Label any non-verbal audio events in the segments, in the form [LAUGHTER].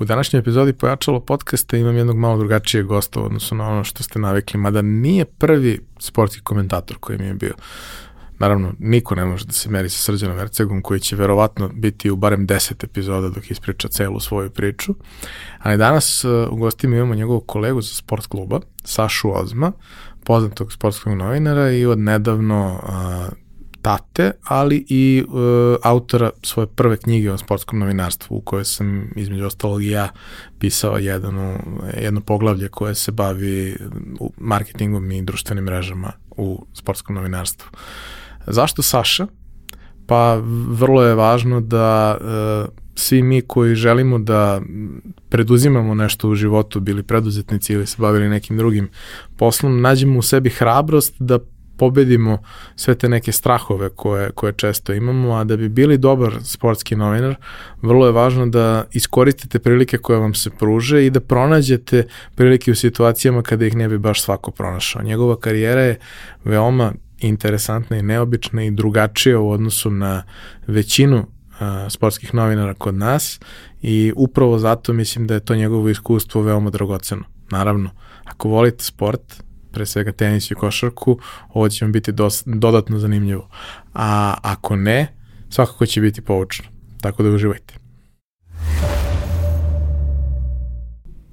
U današnjoj epizodi Pojačalo podcasta imam jednog malo drugačijeg gosta u odnosu na ono što ste navikli, mada nije prvi sportski komentator koji mi je bio. Naravno, niko ne može da se meri sa Srđanom Vercegom, koji će verovatno biti u barem 10 epizoda dok ispriča celu svoju priču. Ali danas uh, u gostima imamo njegovog kolegu za sport kluba, Sašu Ozma, poznatog sportskog novinara i od nedavno uh, tate, ali i uh, autora svoje prve knjige o sportskom novinarstvu u kojoj sam između ostalog i ja pisao jedno, jedno poglavlje koje se bavi marketingom i društvenim mrežama u sportskom novinarstvu. Zašto Saša? Pa vrlo je važno da uh, svi mi koji želimo da preduzimamo nešto u životu, bili preduzetnici ili se bavili nekim drugim poslom, nađemo u sebi hrabrost da pobedimo sve te neke strahove koje, koje često imamo, a da bi bili dobar sportski novinar, vrlo je važno da iskoristite prilike koje vam se pruže i da pronađete prilike u situacijama kada ih ne bi baš svako pronašao. Njegova karijera je veoma interesantna i neobična i drugačija u odnosu na većinu sportskih novinara kod nas i upravo zato mislim da je to njegovo iskustvo veoma dragoceno. Naravno, ako volite sport, pre svega tenis i košarku, ovo će vam biti dos, dodatno zanimljivo. A ako ne, svakako će biti poučno. Tako da uživajte.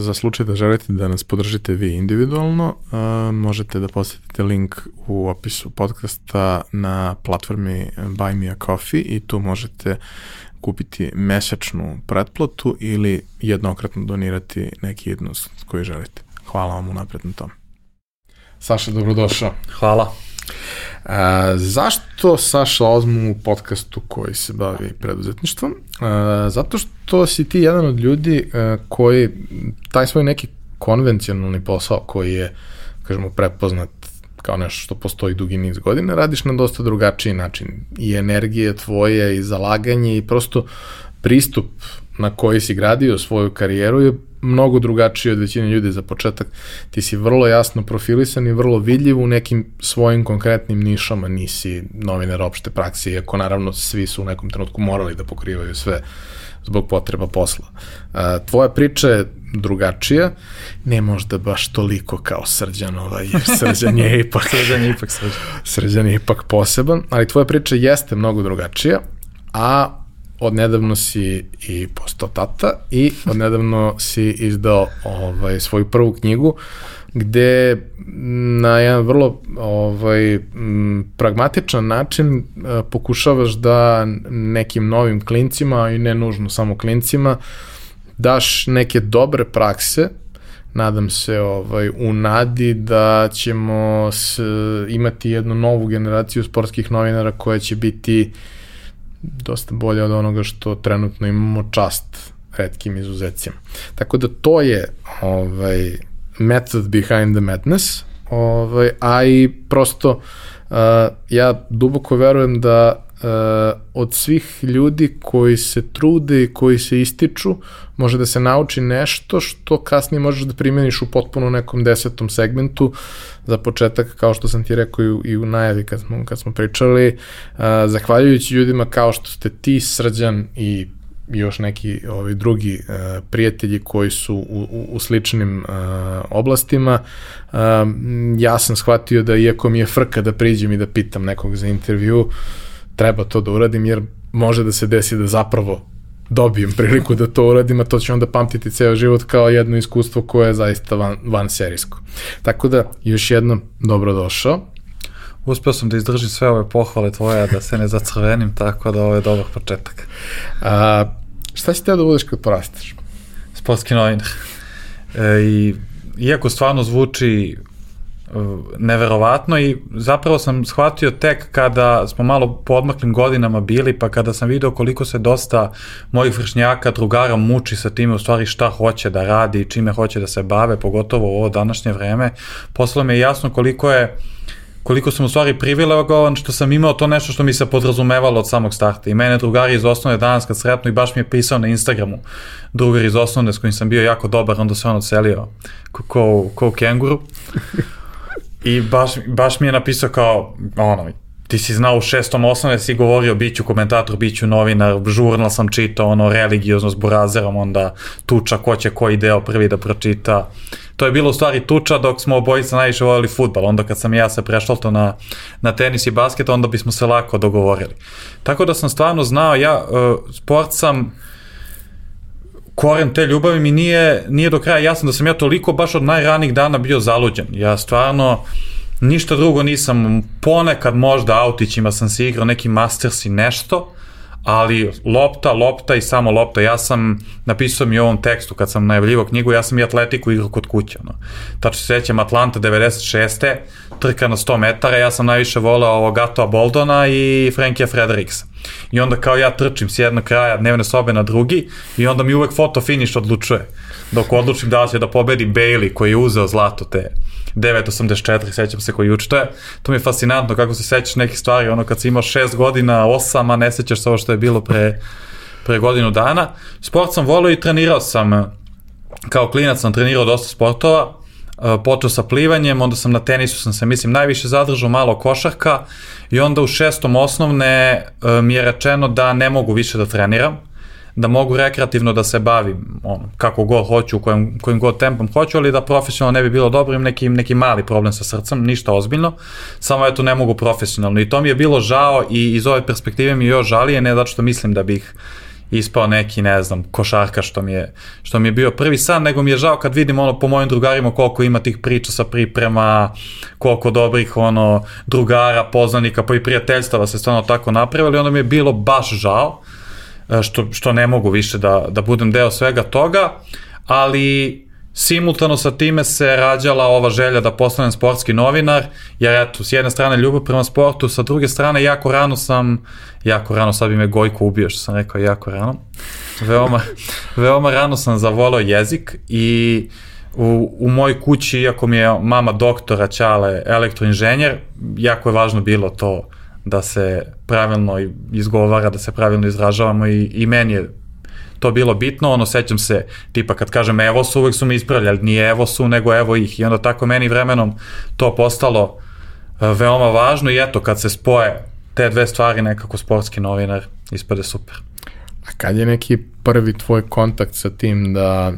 Za slučaj da želite da nas podržite vi individualno, uh, možete da posetite link u opisu podcasta na platformi Buy Me a Coffee i tu možete kupiti mesečnu pretplatu ili jednokratno donirati neki jednost koji želite. Hvala vam unapred na tom. Saša, dobrodošao. Hvala. A, zašto Saša Ozmu u podcastu koji se bavi preduzetništvom? A, zato što si ti jedan od ljudi a, koji taj svoj neki konvencionalni posao koji je, kažemo, prepoznat kao nešto što postoji dugi niz godina, radiš na dosta drugačiji način. I energije tvoje, i zalaganje, i prosto pristup na koji si gradio svoju karijeru je mnogo drugačiji od većine ljudi za početak. Ti si vrlo jasno profilisan i vrlo vidljiv u nekim svojim konkretnim nišama, nisi novinar opšte prakse, iako naravno svi su u nekom trenutku morali da pokrivaju sve zbog potreba posla. Tvoja priča je drugačija, ne možda baš toliko kao Srđanova, jer Srđan je [LAUGHS] ipak, srđan je ipak srđan. Srđan je ipak poseban, ali tvoja priča jeste mnogo drugačija, a odnedavno si i postao tata i odnedavno si izdao ovaj, svoju prvu knjigu gde na jedan vrlo ovaj, pragmatičan način a, pokušavaš da nekim novim klincima i ne nužno samo klincima daš neke dobre prakse nadam se ovaj u nadi da ćemo s, imati jednu novu generaciju sportskih novinara koja će biti uh, dosta bolje od onoga što trenutno imamo čast redkim izuzecima. Tako da to je ovaj, method behind the madness, ovaj, a i prosto uh, ja duboko verujem da od svih ljudi koji se trude i koji se ističu, može da se nauči nešto što kasnije možeš da primeniš u potpuno nekom desetom segmentu. Za početak, kao što sam ti rekao i u, najavi kad smo, kad smo pričali, uh, zahvaljujući ljudima kao što ste ti, Srđan i još neki ovi drugi uh, prijatelji koji su u, u, u sličnim uh, oblastima. Uh, ja sam shvatio da iako mi je frka da priđem i da pitam nekog za intervju, uh, treba to da uradim jer može da se desi da zapravo dobijem priliku da to uradim, a to ću onda pamtiti ceo život kao jedno iskustvo koje je zaista van, van serijsko. Tako da, još jednom, dobrodošao. uspeo sam da izdržim sve ove pohvale tvoje, da se ne zacrvenim, tako da ovo je dobar početak. A, šta si teo da budeš kad porasteš? Sportski novinar. E, I iako stvarno zvuči neverovatno i zapravo sam shvatio tek kada smo malo po odmaklim godinama bili, pa kada sam video koliko se dosta mojih vršnjaka, drugara muči sa time u stvari šta hoće da radi i čime hoće da se bave, pogotovo u ovo današnje vreme, poslalo mi je jasno koliko je koliko sam u stvari privilegovan što sam imao to nešto što mi se podrazumevalo od samog starta. I mene drugari iz osnovne danas kad sretnu i baš mi je pisao na Instagramu drugar iz osnovne s kojim sam bio jako dobar, onda se on ocelio ko, ko, ko kenguru. I baš, baš mi je napisao kao, ono, ti si znao u šestom osnovne, si govorio biću komentator, biću novinar, žurnal sam čitao, ono, religiozno s burazerom, onda tuča ko će koji deo prvi da pročita. To je bilo u stvari tuča dok smo obojica najviše voljeli futbal, onda kad sam ja se prešao to na, na tenis i basket, onda bismo se lako dogovorili. Tako da sam stvarno znao, ja uh, sport sam koren te ljubavi mi nije, nije do kraja jasno da sam ja toliko baš od najranih dana bio zaluđen. Ja stvarno ništa drugo nisam, ponekad možda autićima sam se igrao neki Masters i nešto, ali lopta, lopta i samo lopta. Ja sam napisao mi u ovom tekstu kad sam najavljivo knjigu, ja sam i atletiku igrao kod kuće. No. Tačno se sećam Atlanta 96. trka na 100 metara, ja sam najviše voleo ovog Gatoa Boldona i Frankija Frederiksa. I onda kao ja trčim s jednog kraja dnevne sobe na drugi i onda mi uvek foto finish odlučuje. Dok odlučim da će da pobedi Bailey koji je uzeo zlato te 984, sećam se koji uči. To, mi je fascinantno kako se sećaš nekih stvari, ono kad si imao 6 godina, 8, a ne sećaš se ovo što je bilo pre, pre godinu dana. Sport sam volio i trenirao sam, kao klinac sam trenirao dosta sportova, počeo sa plivanjem, onda sam na tenisu sam se, mislim, najviše zadržao malo košarka i onda u šestom osnovne mi je rečeno da ne mogu više da treniram, da mogu rekreativno da se bavim ono, kako god hoću, u kojem, kojim god tempom hoću, ali da profesionalno ne bi bilo dobro, im neki, neki mali problem sa srcem, ništa ozbiljno, samo eto ne mogu profesionalno. I to mi je bilo žao i iz ove perspektive mi je još žalije, ne zato što mislim da bih ispao neki, ne znam, košarka što mi je, što mi je bio prvi san, nego mi je žao kad vidim ono po mojim drugarima koliko ima tih priča sa priprema, koliko dobrih ono drugara, poznanika, pa i prijateljstava se stvarno tako napravili, onda mi je bilo baš žao E, što, što ne mogu više da, da budem deo svega toga, ali simultano sa time se rađala ova želja da postanem sportski novinar, jer eto, s jedne strane ljubav prema sportu, sa druge strane jako rano sam, jako rano, sad bi me Gojko ubio što sam rekao jako rano, veoma, [LAUGHS] veoma rano sam zavolao jezik i u, u mojoj kući, iako mi je mama doktora Ćale elektroinženjer, jako je važno bilo to da se pravilno izgovara, da se pravilno izražavamo i, i meni je to bilo bitno, ono sećam se, tipa kad kažem evo su, uvek su me ispravljali, nije evo su, nego evo ih i onda tako meni vremenom to postalo e, veoma važno i eto kad se spoje te dve stvari nekako sportski novinar ispade super. A kad je neki prvi tvoj kontakt sa tim da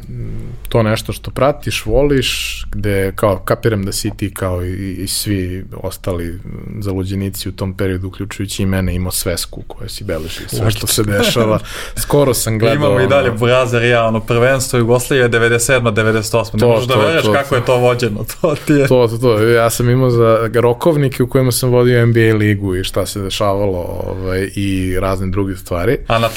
to nešto što pratiš, voliš, gde kao kapiram da si ti kao i, i svi ostali zaluđenici u tom periodu, uključujući i mene, imao svesku koja si beleži sve što se dešava. Skoro sam gledao... Imamo i dalje Brazer ja, ono prvenstvo Jugoslavije 97. 98. Ne možeš da veruješ kako to. je to vođeno. To, ti je... to, to, to. Ja sam imao za rokovnike u kojima sam vodio NBA ligu i šta se dešavalo ovaj, i razne druge stvari. A na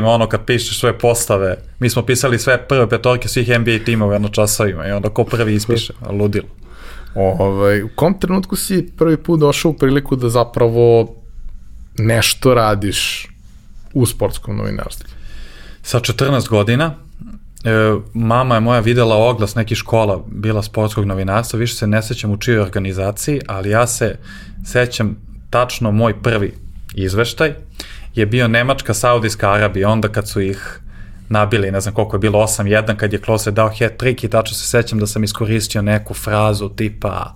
časovima, ono kad pišeš sve postave. Mi smo pisali sve prve petorke svih NBA timova na časovima i onda ko prvi ispiše, [LAUGHS] ludilo. Ovaj, u kom trenutku si prvi put došao u priliku da zapravo nešto radiš u sportskom novinarstvu? Sa 14 godina, e, mama je moja videla oglas nekih škola, bila sportskog novinarstva, više se ne sećam u čijoj organizaciji, ali ja se sećam tačno moj prvi izveštaj je bio Nemačka, Saudijska Arabija, onda kad su ih nabili, ne znam koliko je bilo, 8-1 kad je Klose dao hat trick i tačno se sećam da sam iskoristio neku frazu tipa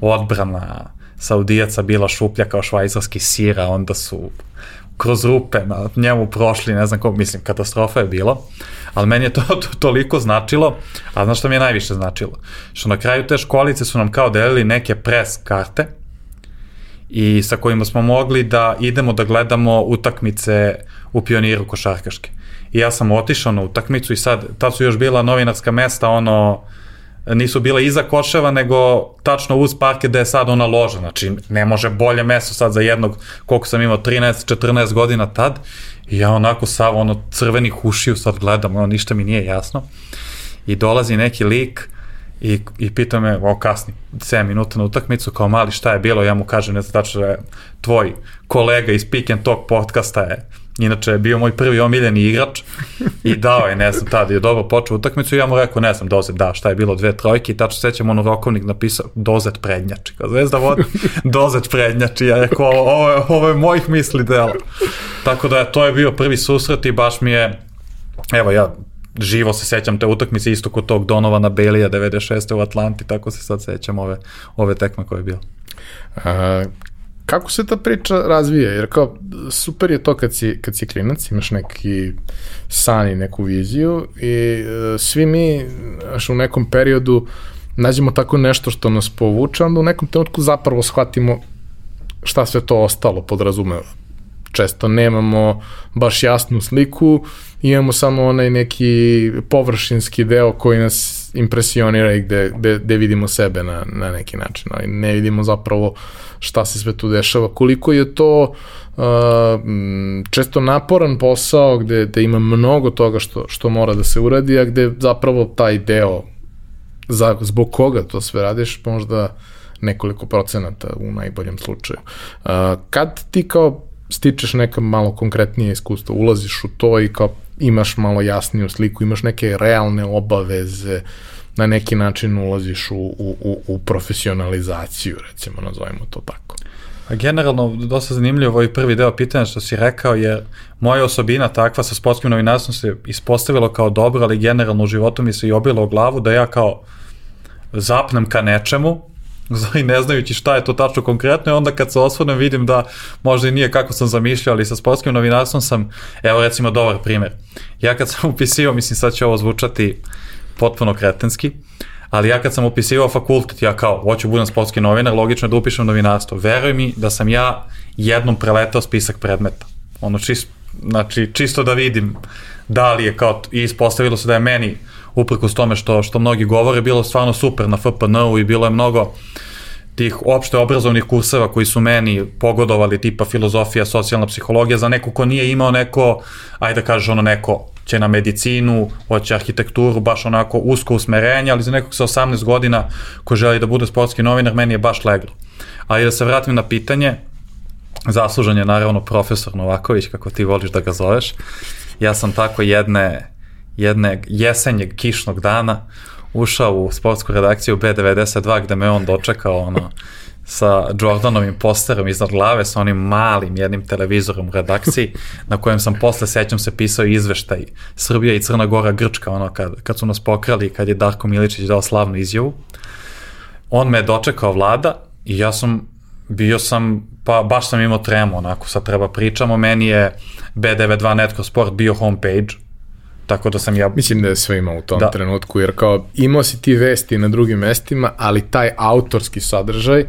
odbrana Saudijaca bila šuplja kao švajcarski sira, onda su kroz rupe na njemu prošli, ne znam kako, mislim, katastrofa je bilo, ali meni je to, to toliko značilo, a znaš što mi je najviše značilo? Što na kraju te školice su nam kao delili neke pres karte, i sa kojima smo mogli da idemo da gledamo utakmice u pioniru košarkaške. I ja sam otišao na utakmicu i sad, tad su još bila novinarska mesta, ono, nisu bile iza koševa, nego tačno uz parke da je sad ona loža. Znači, ne može bolje mesto sad za jednog, koliko sam imao, 13-14 godina tad. I ja onako sav ono crvenih ušiju sad gledam, ono ništa mi nije jasno. I dolazi neki lik i, i pita me, o kasni, 7 minuta na utakmicu, kao mali šta je bilo, ja mu kažem, ne znam da je tvoj kolega iz Pick and Talk podcasta je Inače je bio moj prvi omiljeni igrač i dao je, ne znam, tada je dobro počeo utakmicu. I ja mu rekao, ne znam, dozet, da, šta je bilo, dve trojke. I tačno sećam ono rokovnik napisao, dozet prednjači, kao zvezda vod, [LAUGHS] dozet prednjači, ja rekao, ovo je, ovo je mojih misli dela. Tako da to je bio prvi susret i baš mi je, evo ja živo se sećam te utakmice isto kod tog Donovana Belija 96. u Atlanti, tako se sad sećam ove, ove tekme koje je bilo. A, kako se ta priča razvija? Jer kao, super je to kad si, kad si klinac, imaš neki san i neku viziju i e, svi mi až u nekom periodu nađemo tako nešto što nas povuče, onda u nekom trenutku zapravo shvatimo šta sve to ostalo podrazumeva. Često nemamo baš jasnu sliku, imamo samo onaj neki površinski deo koji nas impresionira i gde, gde, gde vidimo sebe na, na neki način, ali ne vidimo zapravo šta se sve tu dešava, koliko je to uh, često naporan posao gde, gde ima mnogo toga što, što mora da se uradi, a gde zapravo taj deo za, zbog koga to sve radiš možda nekoliko procenata u najboljem slučaju. Uh, kad ti kao stičeš neka malo konkretnije iskustvo, ulaziš u to i kao imaš malo jasniju sliku, imaš neke realne obaveze, na neki način ulaziš u, u, u, profesionalizaciju, recimo, nazovimo to tako. A generalno, dosta zanimljivo ovaj prvi deo pitanja što si rekao, jer moja osobina takva sa sportskim novinarstvom se ispostavilo kao dobro, ali generalno u životu mi se i obilo u glavu da ja kao zapnem ka nečemu, i ne znajući šta je to tačno konkretno i onda kad se osvrnem vidim da možda i nije kako sam zamišljao, ali sa sportskim novinarstvom sam, evo recimo dobar primer. Ja kad sam [LAUGHS] upisio, mislim sad će ovo zvučati potpuno kretenski, ali ja kad sam upisivao fakultet, ja kao, hoću budem sportski novinar, logično je da upišem novinarstvo. Veruj mi da sam ja jednom preletao spisak predmeta. Ono, čist, znači, čisto da vidim da li je kao, i ispostavilo se da je meni uprkos tome što, što mnogi govore, bilo stvarno super na FPN-u i bilo je mnogo tih opšte obrazovnih kurseva koji su meni pogodovali tipa filozofija, socijalna psihologija za neko ko nije imao neko, ajde da kažeš ono neko će na medicinu, hoće arhitekturu, baš onako usko usmerenje, ali za nekog sa 18 godina ko želi da bude sportski novinar, meni je baš leglo. Ali da se vratim na pitanje, zaslužan je naravno profesor Novaković, kako ti voliš da ga zoveš. Ja sam tako jedne jedne jesenjeg kišnog dana ušao u sportsku redakciju B92 gde me on dočekao ono sa Jordanovim posterom iznad glave sa onim malim jednim televizorom u redakciji na kojem sam posle sećam se pisao izveštaj Srbija i Crna Gora Grčka ono kad, kad su nas pokrali kad je Darko Miličić dao slavnu izjavu. On me je dočekao vlada i ja sam bio sam pa baš sam imao tremu onako sad treba pričamo meni je B92 Netko Sport bio homepage Tako da sam ja... Mislim da je sve imao u tom da. trenutku, jer kao imao si ti vesti na drugim mestima, ali taj autorski sadržaj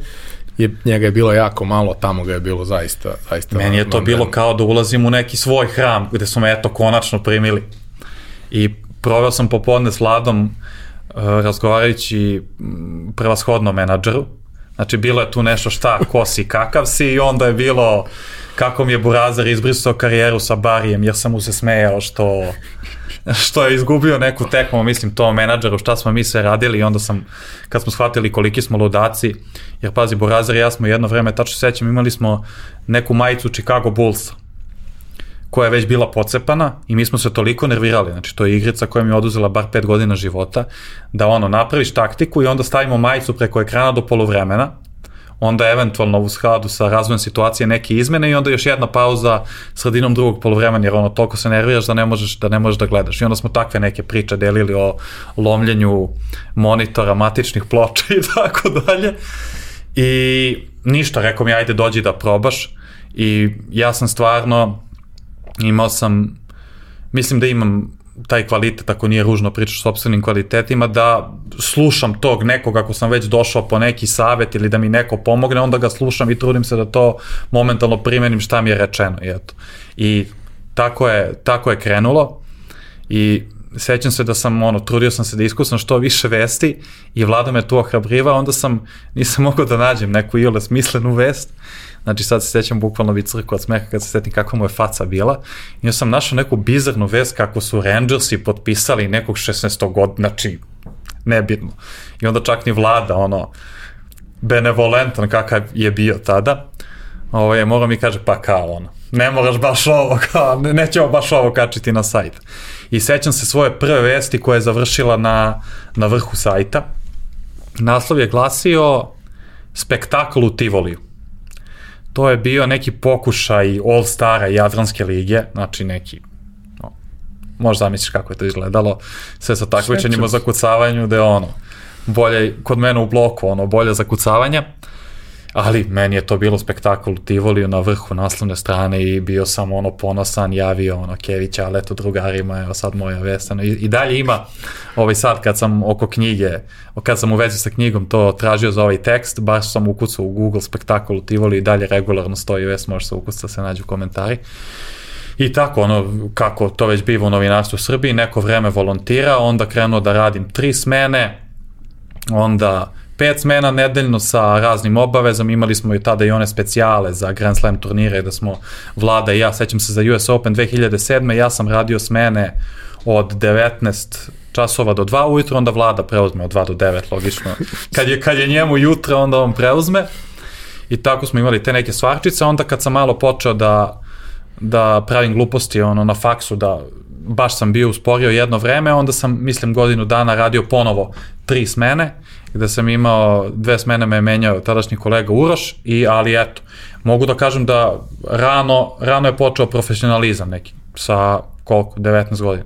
je, njega je bilo jako malo, tamo ga je bilo zaista... zaista Meni je to bilo kao da ulazim u neki svoj hram, gde su me eto konačno primili. I proveo sam popodne s Vladom uh, razgovarajući prevashodno menadžeru. Znači, bilo je tu nešto šta, ko si, kakav si i onda je bilo kako mi je Burazar izbrisao karijeru sa Barijem, jer sam mu se smejao što što je izgubio neku tekmu, mislim to menadžeru, šta smo mi sve radili i onda sam, kad smo shvatili koliki smo ludaci, jer pazi, Borazar i ja smo jedno vreme, tačno sećam, imali smo neku majicu Chicago Bullsa, koja je već bila pocepana i mi smo se toliko nervirali, znači to je igrica koja mi je oduzela bar 5 godina života, da ono, napraviš taktiku i onda stavimo majicu preko ekrana do polovremena, onda eventualno u skladu sa razvojem situacije neke izmene i onda još jedna pauza sredinom drugog polovremena jer ono toliko se nerviraš da ne možeš da ne možeš da gledaš. I onda smo takve neke priče delili o lomljenju monitora, matičnih ploča [LAUGHS] i tako dalje. I ništa, rekao mi ajde dođi da probaš i ja sam stvarno imao sam mislim da imam taj kvalitet, ako nije ružno pričaš sobstvenim kvalitetima, da slušam tog nekog ako sam već došao po neki savet ili da mi neko pomogne, onda ga slušam i trudim se da to momentalno primenim šta mi je rečeno. I, eto. I tako je, tako je krenulo i sećam se da sam, ono, trudio sam se da iskusam što više vesti i vlada me tu ohrabriva, onda sam, nisam mogao da nađem neku iole smislenu vest, znači sad se sećam bukvalno bi crku od smeha kad se setim kakva mu je faca bila, i sam našao neku bizarnu vest kako su Rangersi potpisali nekog 16. god, znači, nebitno. I onda čak ni vlada, ono, benevolentan kakav je bio tada, ovaj, mora mi kaže, pa kao ono, ne moraš baš ovo, [LAUGHS] kao, ne, nećemo baš ovo kačiti na sajt. I sećam se svoje prve vesti koja je završila na, na vrhu sajta. Naslov je glasio Spektakl u Tivoliju. To je bio neki pokušaj All-Stara Jadranske lige, znači neki no, možda zamisliš kako je to izgledalo, sve sa takvičenjima o zakucavanju, da je ono, bolje, kod mene u bloku, ono, bolje zakucavanja ali meni je to bilo spektakl u Tivoliju na vrhu naslovne strane i bio sam ono ponosan, javio ono Kevića, ali eto drugarima, evo sad moja vestana. I, I dalje ima, ovaj sad kad sam oko knjige, kad sam u vezi sa knjigom to tražio za ovaj tekst, baš sam ukucao u Google spektakl u Tivoli i dalje regularno stoji vest, može se ukucati da se nađu komentari. I tako, ono, kako to već biva u novinarstvu u Srbiji, neko vreme volontira, onda krenuo da radim tri smene, onda pet smena nedeljno sa raznim obavezama, imali smo i tada i one specijale za Grand Slam turnire da smo Vlada i ja, sećam se za US Open 2007. ja sam radio smene od 19 časova do 2 ujutro, onda Vlada preuzme od 2 do 9, logično. Kad je, kad je njemu jutro, onda on preuzme. I tako smo imali te neke stvarčice, onda kad sam malo počeo da, da pravim gluposti ono, na faksu, da baš sam bio usporio jedno vreme, onda sam, mislim, godinu dana radio ponovo tri smene gde sam imao, dve smene me je menjao tadašnji kolega Uroš, i, ali eto, mogu da kažem da rano, rano je počeo profesionalizam neki, sa koliko, 19 godina.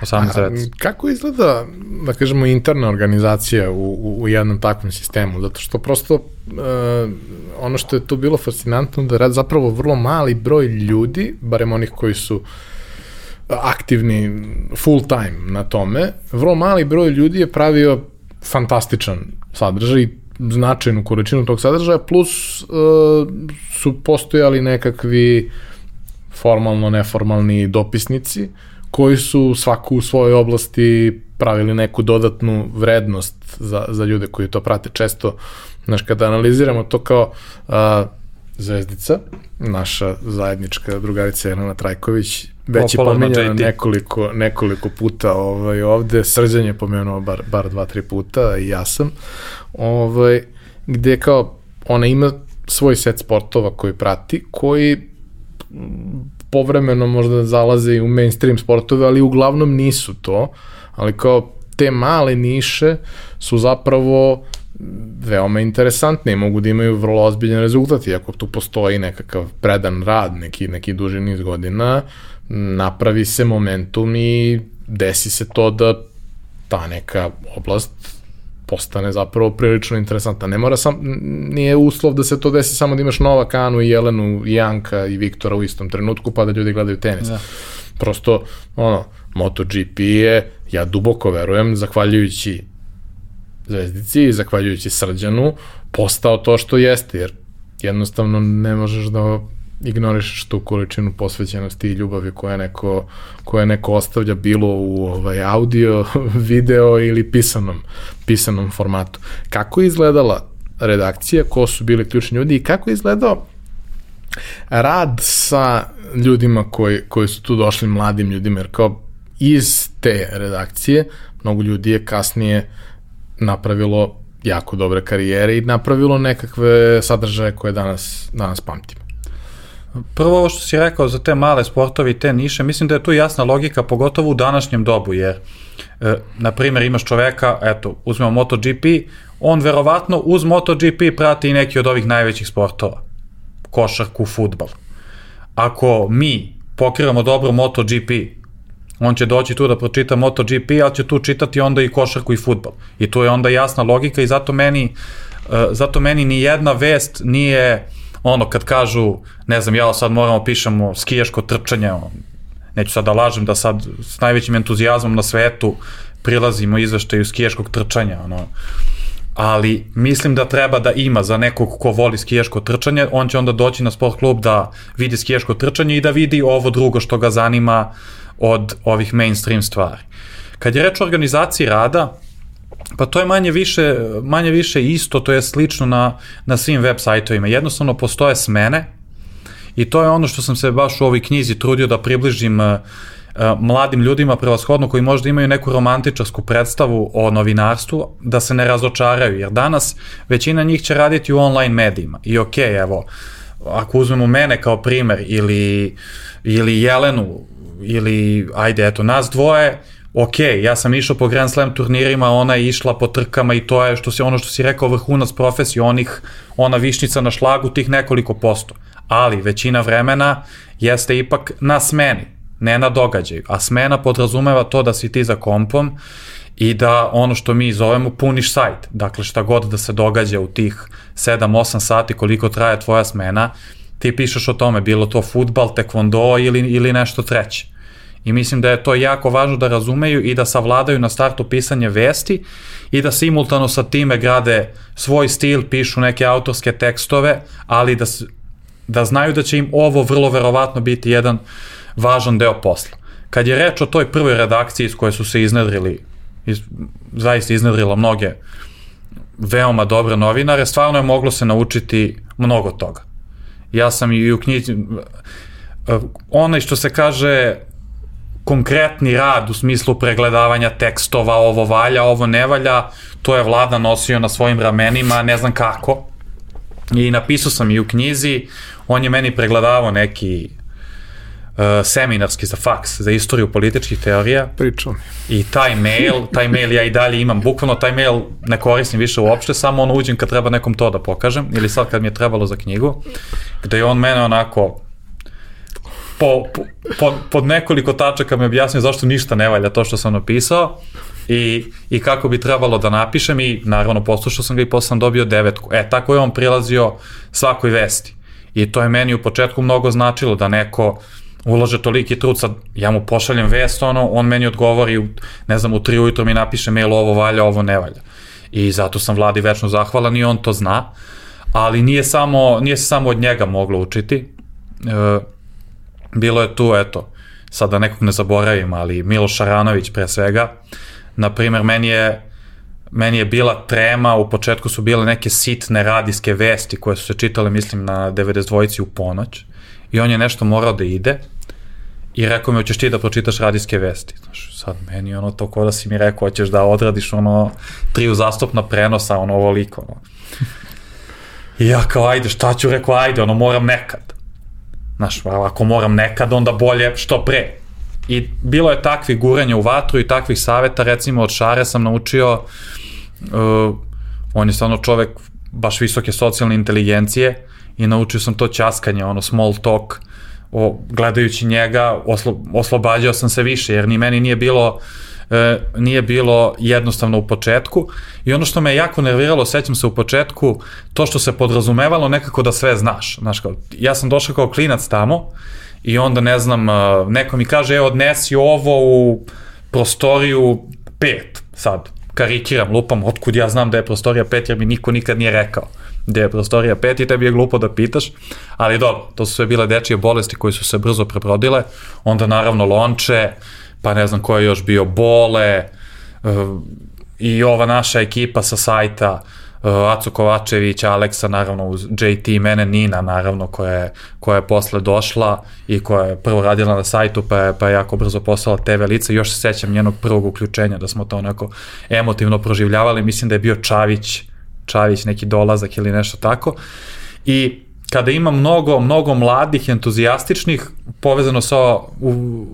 18 Kako izgleda, da kažemo, interna organizacija u, u, u jednom takvom sistemu? Zato što prosto uh, ono što je tu bilo fascinantno da rad zapravo vrlo mali broj ljudi, barem onih koji su aktivni full time na tome, vrlo mali broj ljudi je pravio fantastičan sadržaj, značajnu količinu tog sadržaja, plus uh, su postojali nekakvi formalno neformalni dopisnici koji su svaku u svojoj oblasti pravili neku dodatnu vrednost za, za ljude koji to prate. Često, znaš, kada analiziramo to kao uh, Zvezdica, naša zajednička drugarica Jelena Trajković, već je pominjena nekoliko, nekoliko puta ovaj, ovde, Srđan je pomenuo bar, bar dva, tri puta i ja sam, ovaj, gde kao ona ima svoj set sportova koji prati, koji povremeno možda zalaze i u mainstream sportove, ali uglavnom nisu to, ali kao te male niše su zapravo veoma interesantne i mogu da imaju vrlo ozbiljan rezultat, iako tu postoji nekakav predan rad, neki, neki duži niz godina, napravi se momentum i desi se to da ta neka oblast postane zapravo prilično interesantna. Ne mora sam, nije uslov da se to desi samo da imaš Nova Kanu i Jelenu i Janka i Viktora u istom trenutku pa da ljudi gledaju tenis. Da. Prosto, ono, MotoGP je, ja duboko verujem, zahvaljujući Zvezdici i zahvaljujući Srđanu, postao to što jeste, jer jednostavno ne možeš da ignorišeš tu količinu posvećenosti i ljubavi koja neko, koja neko ostavlja bilo u ovaj, audio, [LAUGHS] video ili pisanom, pisanom formatu. Kako je izgledala redakcija, ko su bili ključni ljudi i kako je izgledao rad sa ljudima koji, koji su tu došli, mladim ljudima, jer kao iz te redakcije mnogo ljudi je kasnije napravilo jako dobre karijere i napravilo nekakve sadržaje koje danas, danas pamtimo. Prvo ovo što si rekao za te male sportove i te niše, mislim da je tu jasna logika, pogotovo u današnjem dobu, jer, e, na primjer, imaš čoveka, eto, uzmemo MotoGP, on verovatno uz MotoGP prati i neki od ovih najvećih sportova. Košarku, futbal. Ako mi pokrivamo dobro MotoGP, on će doći tu da pročita MotoGP, ali će tu čitati onda i košarku i futbal. I tu je onda jasna logika i zato meni, e, zato meni ni jedna vest nije ono kad kažu, ne znam, ja sad moramo pišemo skijaško trčanje, neću sad da lažem da sad s najvećim entuzijazmom na svetu prilazimo izveštaju skijaškog trčanja, ono, ali mislim da treba da ima za nekog ko voli skijaško trčanje, on će onda doći na sport klub da vidi skijaško trčanje i da vidi ovo drugo što ga zanima od ovih mainstream stvari. Kad je reč o organizaciji rada, Pa to je manje više, manje više isto, to je slično na, na svim web sajtovima. Jednostavno postoje smene i to je ono što sam se baš u ovoj knjizi trudio da približim uh, mladim ljudima prevashodno koji možda imaju neku romantičarsku predstavu o novinarstvu, da se ne razočaraju, jer danas većina njih će raditi u online medijima. I ok, evo, ako uzmemo mene kao primer ili, ili Jelenu ili ajde eto nas dvoje, ok, ja sam išao po Grand Slam turnirima, ona je išla po trkama i to je što si, ono što si rekao vrhunac profesije, onih, ona višnica na šlagu tih nekoliko posto. Ali većina vremena jeste ipak na smeni, ne na događaju. A smena podrazumeva to da si ti za kompom i da ono što mi zovemo puniš sajt. Dakle, šta god da se događa u tih 7-8 sati koliko traje tvoja smena, ti pišeš o tome, bilo to futbal, tekvondo ili, ili nešto treće. I mislim da je to jako važno da razumeju i da savladaju na startu pisanje vesti i da simultano sa time grade svoj stil, pišu neke autorske tekstove, ali da, da znaju da će im ovo vrlo verovatno biti jedan važan deo posla. Kad je reč o toj prvoj redakciji iz koje su se iznedrili, iz, zaista iznedrila mnoge veoma dobre novinare, stvarno je moglo se naučiti mnogo toga. Ja sam i u knjizi, onaj što se kaže konkretni rad u smislu pregledavanja tekstova, ovo valja, ovo ne valja, to je vlada nosio na svojim ramenima, ne znam kako. I napisao sam i u knjizi, on je meni pregledavao neki uh, seminarski za faks, za istoriju političkih teorija. Pričao mi. I taj mail, taj mail ja i dalje imam, bukvalno taj mail ne koristim više uopšte, samo ono uđem kad treba nekom to da pokažem, ili sad kad mi je trebalo za knjigu, gde je on mene onako po, po, pod nekoliko tačaka mi objasnio zašto ništa ne valja to što sam napisao i, i kako bi trebalo da napišem i naravno poslušao sam ga i posle sam dobio devetku. E, tako je on prilazio svakoj vesti. I to je meni u početku mnogo značilo da neko ulože toliki trud, sad ja mu pošaljem vest, ono, on meni odgovori, ne znam, u tri ujutro mi napiše mail ovo valja, ovo ne valja. I zato sam vladi večno zahvalan i on to zna, ali nije, samo, nije se samo od njega moglo učiti. E, bilo je tu, eto, sada nekog ne zaboravim, ali Miloš Šaranović pre svega, na primer, meni je meni je bila trema, u početku su bile neke sitne radijske vesti koje su se čitale, mislim, na 92. u ponoć i on je nešto morao da ide i rekao mi, hoćeš ti da pročitaš radijske vesti. Znaš, sad meni ono to ko da si mi rekao, hoćeš da odradiš ono tri uzastopna prenosa, ono ovoliko. Ono. [LAUGHS] I ja kao, ajde, šta ću, rekao, ajde, ono, moram nekad. Znaš, ako moram nekad, onda bolje što pre. I bilo je takvih guranja u vatru i takvih saveta, recimo od Šare sam naučio, uh, on je stvarno čovek baš visoke socijalne inteligencije i naučio sam to časkanje, ono small talk, o, gledajući njega oslo, oslobađao sam se više, jer ni meni nije bilo e, nije bilo jednostavno u početku. I ono što me jako nerviralo, sećam se u početku, to što se podrazumevalo nekako da sve znaš. Znaš, kao, ja sam došao kao klinac tamo i onda ne znam, e, neko mi kaže, evo odnesi ovo u prostoriju pet sad, karikiram, lupam, otkud ja znam da je prostorija pet jer mi niko nikad nije rekao gde je prostorija pet i tebi je glupo da pitaš, ali dobro, to su sve bile dečije bolesti koje su se brzo preprodile, onda naravno lonče, pa ne znam ko je još bio, Bole, uh, i ova naša ekipa sa sajta, uh, Aco Kovačević, Aleksa, naravno uz JT, mene Nina, naravno, koja je, koja je posle došla i koja je prvo radila na sajtu, pa je, pa je jako brzo postala TV lica. Još se sećam njenog prvog uključenja, da smo to onako emotivno proživljavali. Mislim da je bio Čavić, Čavić neki dolazak ili nešto tako. I kada ima mnogo, mnogo mladih, entuzijastičnih, povezano sa u,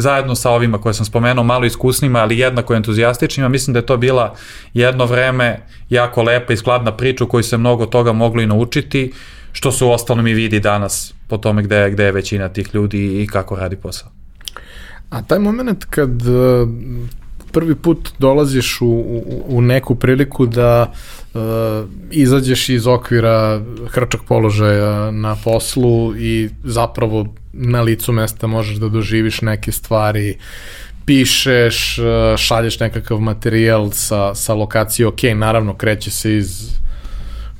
zajedno sa ovima koje sam spomenuo, malo iskusnima, ali jednako entuzijastičnima, mislim da je to bila jedno vreme jako lepa i skladna priča u kojoj se mnogo toga moglo i naučiti, što se u ostalom i vidi danas po tome gde, gde je većina tih ljudi i kako radi posao. A taj moment kad uh, prvi put dolaziš u, u, u neku priliku da uh, izađeš iz okvira hrčak položaja na poslu i zapravo na licu mesta možeš da doživiš neke stvari, pišeš, uh, šalješ nekakav materijal sa, sa lokacije, ok, naravno kreće se iz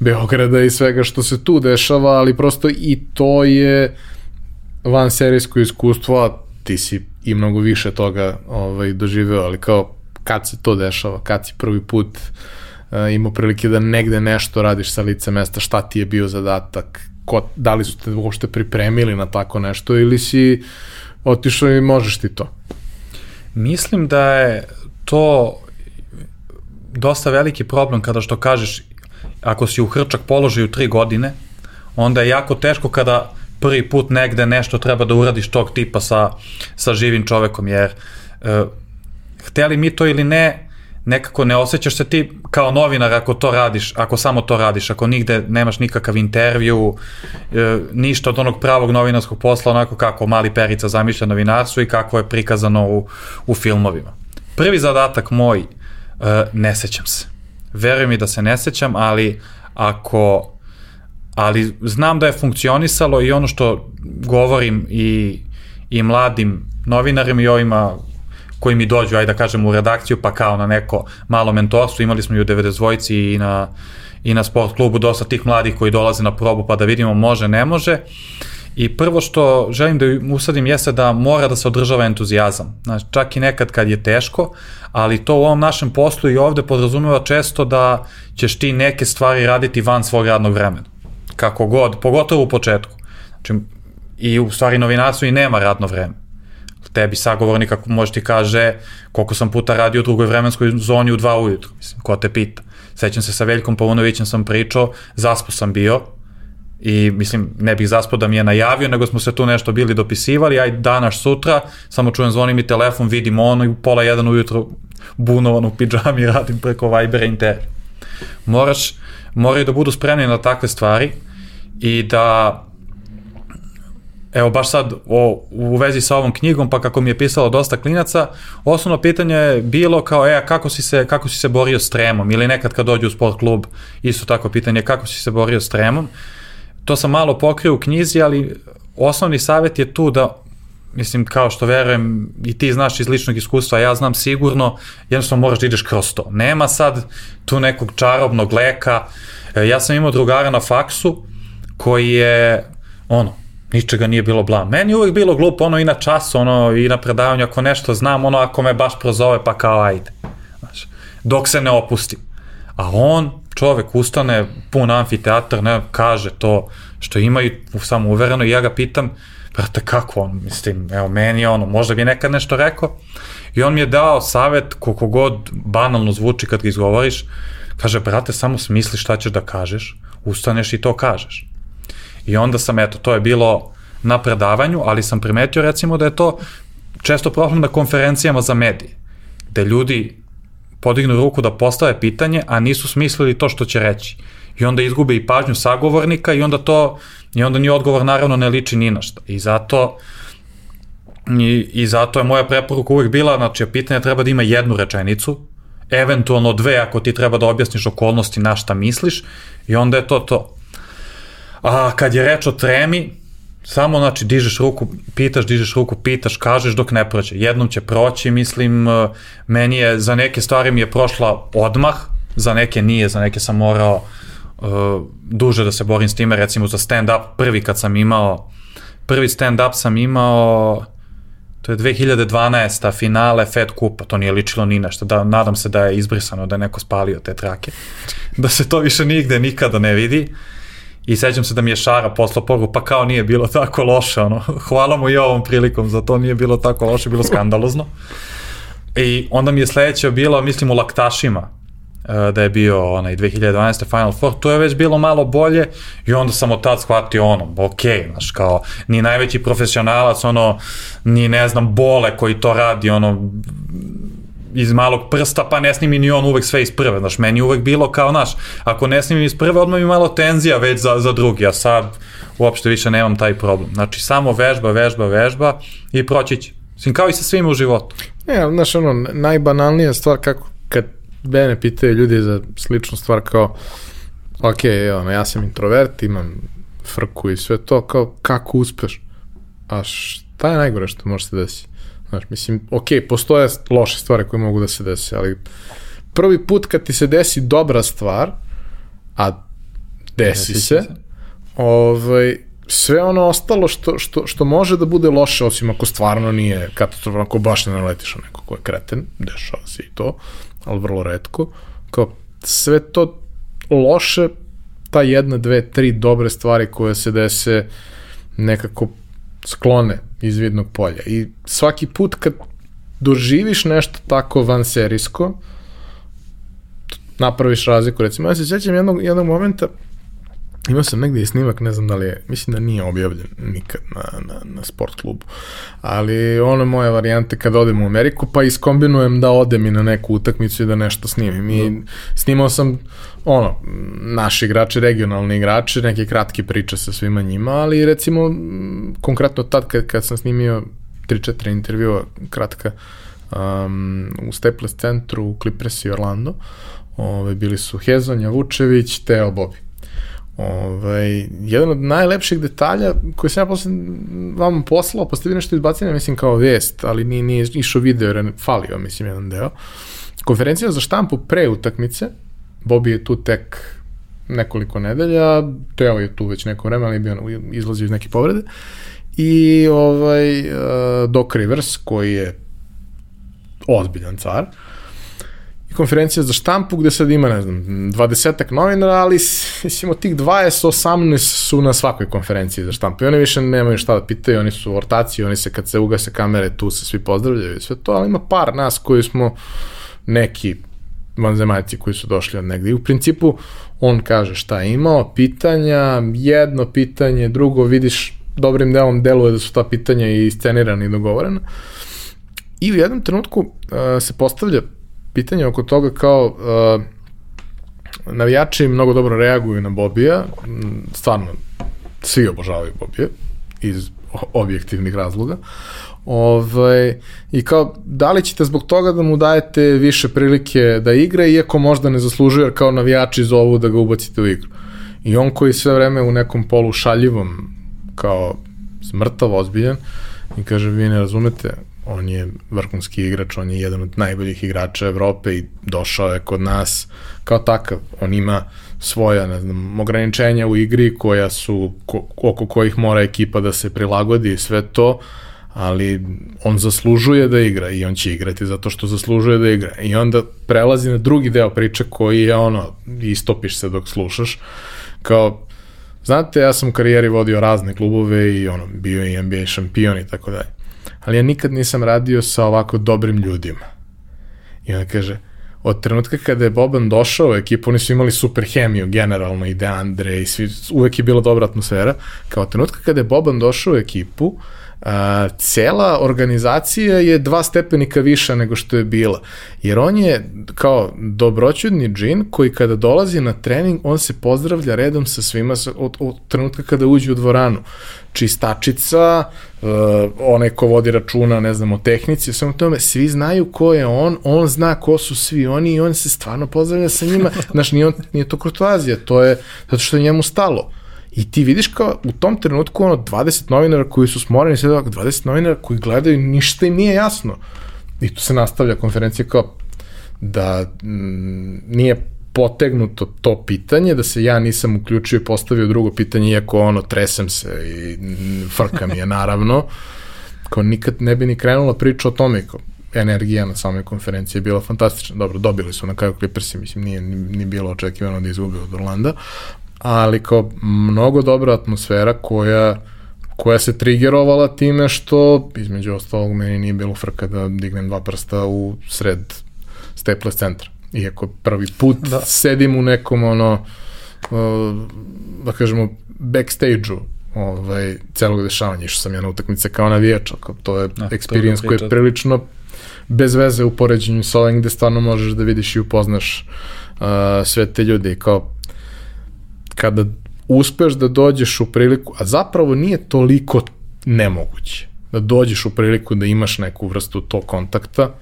Beograda i svega što se tu dešava, ali prosto i to je van serijsko iskustvo, ti si i mnogo više toga ovaj, doživeo, ali kao kad se to dešava, kad si prvi put uh, imao prilike da negde nešto radiš sa lice mesta, šta ti je bio zadatak, ko, da li su te uopšte pripremili na tako nešto ili si otišao i možeš ti to? Mislim da je to dosta veliki problem kada što kažeš ako si u hrčak položaju tri godine, onda je jako teško kada prvi put negde nešto treba da uradiš tog tipa sa, sa živim čovekom, jer e, hteli mi to ili ne, nekako ne osjećaš se ti kao novinar ako to radiš, ako samo to radiš, ako nigde nemaš nikakav intervju, e, ništa od onog pravog novinarskog posla, onako kako mali perica zamišlja novinarstvo i kako je prikazano u, u filmovima. Prvi zadatak moj, e, ne sećam se. Veruj mi da se ne sećam, ali ako ali znam da je funkcionisalo i ono što govorim i, i mladim novinarima i ovima koji mi dođu, ajde da kažem, u redakciju, pa kao na neko malo mentorstvo, imali smo i u 92 i na, i na sport klubu dosta tih mladih koji dolaze na probu pa da vidimo može, ne može. I prvo što želim da usadim jeste da mora da se održava entuzijazam. Znači, čak i nekad kad je teško, ali to u ovom našem poslu i ovde podrazumeva često da ćeš ti neke stvari raditi van svog radnog vremena. Kako god, pogotovo u početku. Znači, i u stvari novinarstvo i nema radno vreme tebi sagovornik ako može ti kaže koliko sam puta radio u drugoj vremenskoj zoni u dva ujutru, mislim, ko te pita. Sećam se sa Veljkom Paunovićem sam pričao, zaspo sam bio i mislim ne bih zaspo da mi je najavio, nego smo se tu nešto bili dopisivali, aj danas sutra, samo čujem zvoni mi telefon, vidim ono i pola jedan ujutro bunovan u pidžami [LAUGHS] radim preko Vibera intervju. Moraš, moraju da budu spremni na takve stvari i da evo baš sad o, u vezi sa ovom knjigom, pa kako mi je pisalo dosta klinaca, osnovno pitanje je bilo kao, e, kako si se, kako si se borio s tremom, ili nekad kad dođu u sport klub, isto tako pitanje, kako si se borio s tremom. To sam malo pokrio u knjizi, ali osnovni savjet je tu da mislim, kao što verujem i ti znaš iz ličnog iskustva, ja znam sigurno, jednostavno moraš da ideš kroz to. Nema sad tu nekog čarobnog leka. E, ja sam imao drugara na faksu koji je, ono, ničega nije bilo blam. Meni je bilo glupo, ono i na času, ono i na predavanju, ako nešto znam, ono ako me baš prozove, pa kao ajde. Znaš, dok se ne opustim. A on, čovek, ustane, pun amfiteatr, ne, kaže to što ima i samo uvereno i ja ga pitam, brate, kako on, mislim, evo, meni ono, možda bi nekad nešto rekao. I on mi je dao savet, koliko god banalno zvuči kad ga izgovoriš, kaže, brate, samo smisli šta ćeš da kažeš, ustaneš i to kažeš. I onda sam, eto, to je bilo na predavanju, ali sam primetio recimo da je to često problem na konferencijama za medije, gde ljudi podignu ruku da postave pitanje, a nisu smislili to što će reći. I onda izgube i pažnju sagovornika i onda to, i onda ni odgovor naravno ne liči ni na šta. I zato, i, i zato je moja preporuka uvek bila, znači, pitanje treba da ima jednu rečenicu, eventualno dve ako ti treba da objasniš okolnosti na šta misliš i onda je to to. A kad je reč o tremi, samo znači dižeš ruku, pitaš, dižeš ruku, pitaš, kažeš dok ne prođe. Jednom će proći, mislim, e, meni je, za neke stvari mi je prošla odmah, za neke nije, za neke sam morao uh, duže da se borim s time, recimo za stand-up, prvi kad sam imao, prvi stand-up sam imao, to je 2012. finale Fed Kupa, to nije ličilo ni nešto, da, nadam se da je izbrisano, da je neko spalio te trake, da se to više nigde nikada ne vidi. Uh, I sećam se da mi je Šara poslao poruku, pa kao nije bilo tako loše, ono, [LAUGHS] hvala mu i ovom prilikom za to, nije bilo tako loše, bilo skandalozno. I onda mi je sledeće bilo, mislim, u Laktašima, e, da je bio onaj 2012. Final Four, to je već bilo malo bolje i onda sam od tad shvatio ono, ok, znaš, kao, ni najveći profesionalac, ono, ni ne znam, bole koji to radi, ono, iz malog prsta, pa ne snimi ni on uvek sve iz prve, znaš, meni uvek bilo kao, znaš, ako ne snimim iz prve, odmah mi malo tenzija već za, za drugi, a sad uopšte više nemam taj problem. Znači, samo vežba, vežba, vežba i proći će. Mislim, kao i sa svima u životu. Ne, znaš, ono, najbanalnija stvar kako, kad mene pitaju ljudi za sličnu stvar kao, ok, evo, ja sam introvert, imam frku i sve to, kao, kako uspeš? A šta je najgore što može se desiti? Znaš, mislim, ok, postoje loše stvari koje mogu da se desi, ali prvi put kad ti se desi dobra stvar, a desi, desi se, se, ovaj, sve ono ostalo što, što, što može da bude loše, osim ako stvarno nije katastrofalno, ako baš ne naletiš na neko ko je kreten, dešava se i to, ali vrlo redko, kao sve to loše, ta jedna, dve, tri dobre stvari koje se dese nekako sklone iz vidnog polja. I svaki put kad doživiš nešto tako van serijsko, napraviš razliku. Recimo, ja se sjećam jednog, jednog momenta, Imao sam negde i snimak, ne znam da li je, mislim da nije objavljen nikad na, na, na sport klubu, ali ono moje varijante kad odem u Ameriku, pa iskombinujem da odem i na neku utakmicu i da nešto snimim. I no. snimao sam ono, naši igrači, regionalni igrači, neke kratke priče sa svima njima, ali recimo konkretno tad kad, kad sam snimio 3-4 intervjua kratka um, u Staples centru u Clippers i Orlando, ove, bili su Hezonja, Vučević, Teo Bobi Ovaj, jedan od najlepših detalja koji sam ja posle vam poslao, pa ste vi nešto izbacili, mislim kao vest, ali nije, nije išao video, jer falio, mislim, jedan deo. Konferencija za štampu pre utakmice, Bobi je tu tek nekoliko nedelja, Teo je tu već neko vreme, ali bio izlazio iz neke povrede. I ovaj, uh, Doc Rivers, koji je ozbiljan car, i konferencija za štampu gde sad ima, ne znam, 20 novinara, ali mislim od tih 20, 18 su na svakoj konferenciji za štampu i oni više nemaju šta da pitaju, oni su ortaci, oni se kad se ugase kamere tu se svi pozdravljaju i sve to, ali ima par nas koji smo neki vanzemaljci koji su došli od negde. I u principu on kaže šta je imao, pitanja, jedno pitanje, drugo vidiš dobrim delom deluje da su ta pitanja i scenirana i dogovorena. I u jednom trenutku uh, se postavlja pitanje oko toga kao uh, navijači mnogo dobro reaguju na Bobija, stvarno svi obožavaju Bobije iz objektivnih razloga. Ovaj, I kao, da li ćete zbog toga da mu dajete više prilike da igra, iako možda ne zaslužuje, jer kao navijači zovu da ga ubacite u igru. I on koji sve vreme u nekom polu šaljivom, kao smrtav, ozbiljan, i kaže, vi ne razumete, on je vrhunski igrač, on je jedan od najboljih igrača Evrope i došao je kod nas kao takav. On ima svoja, ne znam, ograničenja u igri koja su, ko, oko kojih mora ekipa da se prilagodi i sve to, ali on zaslužuje da igra i on će igrati zato što zaslužuje da igra. I onda prelazi na drugi deo priče koji je ono, istopiš se dok slušaš, kao Znate, ja sam u karijeri vodio razne klubove i ono, bio i NBA šampion i tako dalje ali ja nikad nisam radio sa ovako dobrim ljudima. I onda kaže, od trenutka kada je Boban došao u ekipu, oni su imali super hemiju, generalno, i Deandre, i svi, uvek je bila dobra atmosfera, kao od trenutka kada je Boban došao u ekipu, uh, a, cela organizacija je dva stepenika viša nego što je bila. Jer on je kao dobroćudni džin koji kada dolazi na trening, on se pozdravlja redom sa svima od, od trenutka kada uđe u dvoranu. Čistačica, uh, onaj ko vodi računa, ne znam, o tehnici, samo tome, svi znaju ko je on, on zna ko su svi oni i on se stvarno pozdravlja sa njima. [LAUGHS] Znaš, nije, on, nije to kurtoazija, to je zato što je njemu stalo. I ti vidiš kao u tom trenutku ono 20 novinara koji su smoreni, sve 20 novinara koji gledaju, ništa im nije jasno. I tu se nastavlja konferencija kao da mm, nije potegnuto to pitanje, da se ja nisam uključio i postavio drugo pitanje, iako ono, tresem se i frka mi je naravno, kao nikad ne bi ni krenula priča o tome, kao energija na samoj konferenciji je bila fantastična. Dobro, dobili su na kraju Clippersi, mislim, nije ni, ni bilo očekivano da izgube od Orlanda, ali kao mnogo dobra atmosfera koja koja se trigerovala time što između ostalog meni nije bilo frka da dignem dva prsta u sred staples centra. Iako prvi put da. sedim u nekom ono da kažemo backstage-u ovaj, celog dešavanja, išao sam ja na utakmice kao navijač, kao to je da, experience koji je prilično bez veze u poređenju sa ovim gde stvarno možeš da vidiš i upoznaš uh, sve te ljude i kao kada uspeš da dođeš u priliku, a zapravo nije toliko nemoguće, da dođeš u priliku da imaš neku vrstu tog kontakta,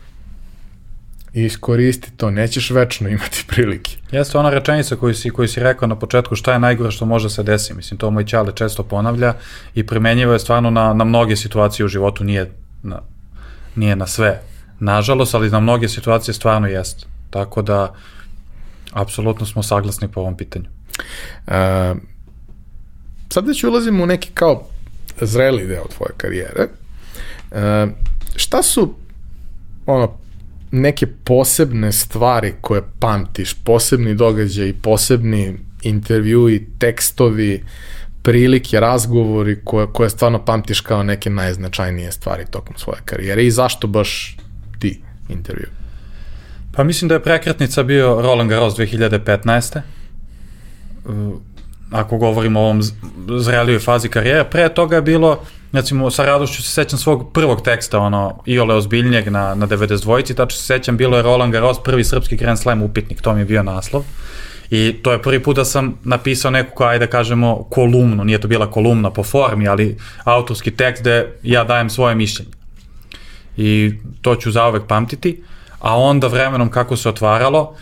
i iskoristi to, nećeš večno [LAUGHS] imati prilike. Jeste ona rečenica koju si, koju si rekao na početku šta je najgore što može se desi, mislim to moj čale često ponavlja i primenjivo je stvarno na, na mnoge situacije u životu, nije na, nije na sve, nažalost, ali na mnoge situacije stvarno jeste. Tako da, apsolutno smo saglasni po ovom pitanju. Uh, sad već ulazimo u neki kao zreli deo tvoje karijere. E, šta su ono, neke posebne stvari koje pamtiš, posebni događaj, posebni intervjui, tekstovi, prilike, razgovori koje, koje stvarno pamtiš kao neke najznačajnije stvari tokom svoje karijere i zašto baš ti intervju? Pa mislim da je prekretnica bio Roland Garros 2015. Ako govorimo o ovom zrelijoj fazi karijere, pre toga je bilo recimo sa radošću se sećam svog prvog teksta, ono, Iole Ozbiljnjeg na, na 92-ici, tačno se sećam, bilo je Roland Garros, prvi srpski Grand Slam upitnik, to mi je bio naslov. I to je prvi put da sam napisao neku, ajde da kažemo, kolumnu, nije to bila kolumna po formi, ali autorski tekst gde ja dajem svoje mišljenje. I to ću zaovek pamtiti. A onda vremenom kako se otvaralo,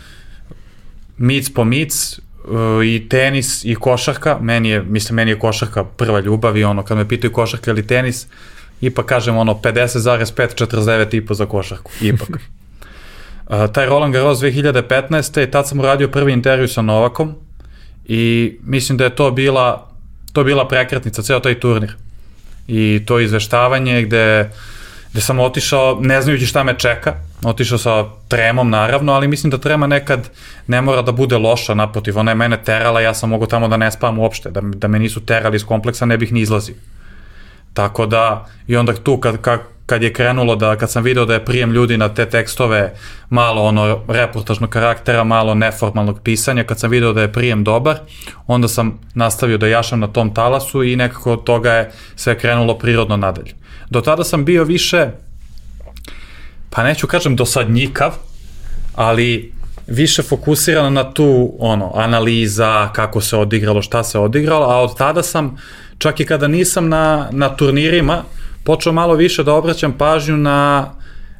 mic po mic, uh, i tenis i košarka, meni je, mislim, meni je košarka prva ljubav i ono, kad me pitaju košarka ili tenis, ipak kažem ono 50,5, 49 i po za košarku, ipak. [LAUGHS] uh, taj Roland Garros 2015. i tad sam uradio prvi intervju sa Novakom i mislim da je to bila, to bila prekretnica, ceo taj turnir. I to izveštavanje gde, gde sam otišao ne znajući šta me čeka, otišao sa tremom naravno, ali mislim da trema nekad ne mora da bude loša, naprotiv, ona je mene terala, ja sam mogu tamo da ne spavam uopšte, da, da me nisu terali iz kompleksa, ne bih ni izlazio. Tako da, i onda tu kad, kad, kad je krenulo da, kad sam video da je prijem ljudi na te tekstove malo ono reportažnog karaktera, malo neformalnog pisanja, kad sam video da je prijem dobar, onda sam nastavio da jašam na tom talasu i nekako od toga je sve krenulo prirodno nadalje. Do tada sam bio više pa neću kažem dosadnjikav, ali više fokusirano na tu ono analiza kako se odigralo, šta se odigralo, a od tada sam čak i kada nisam na, na turnirima počeo malo više da obraćam pažnju na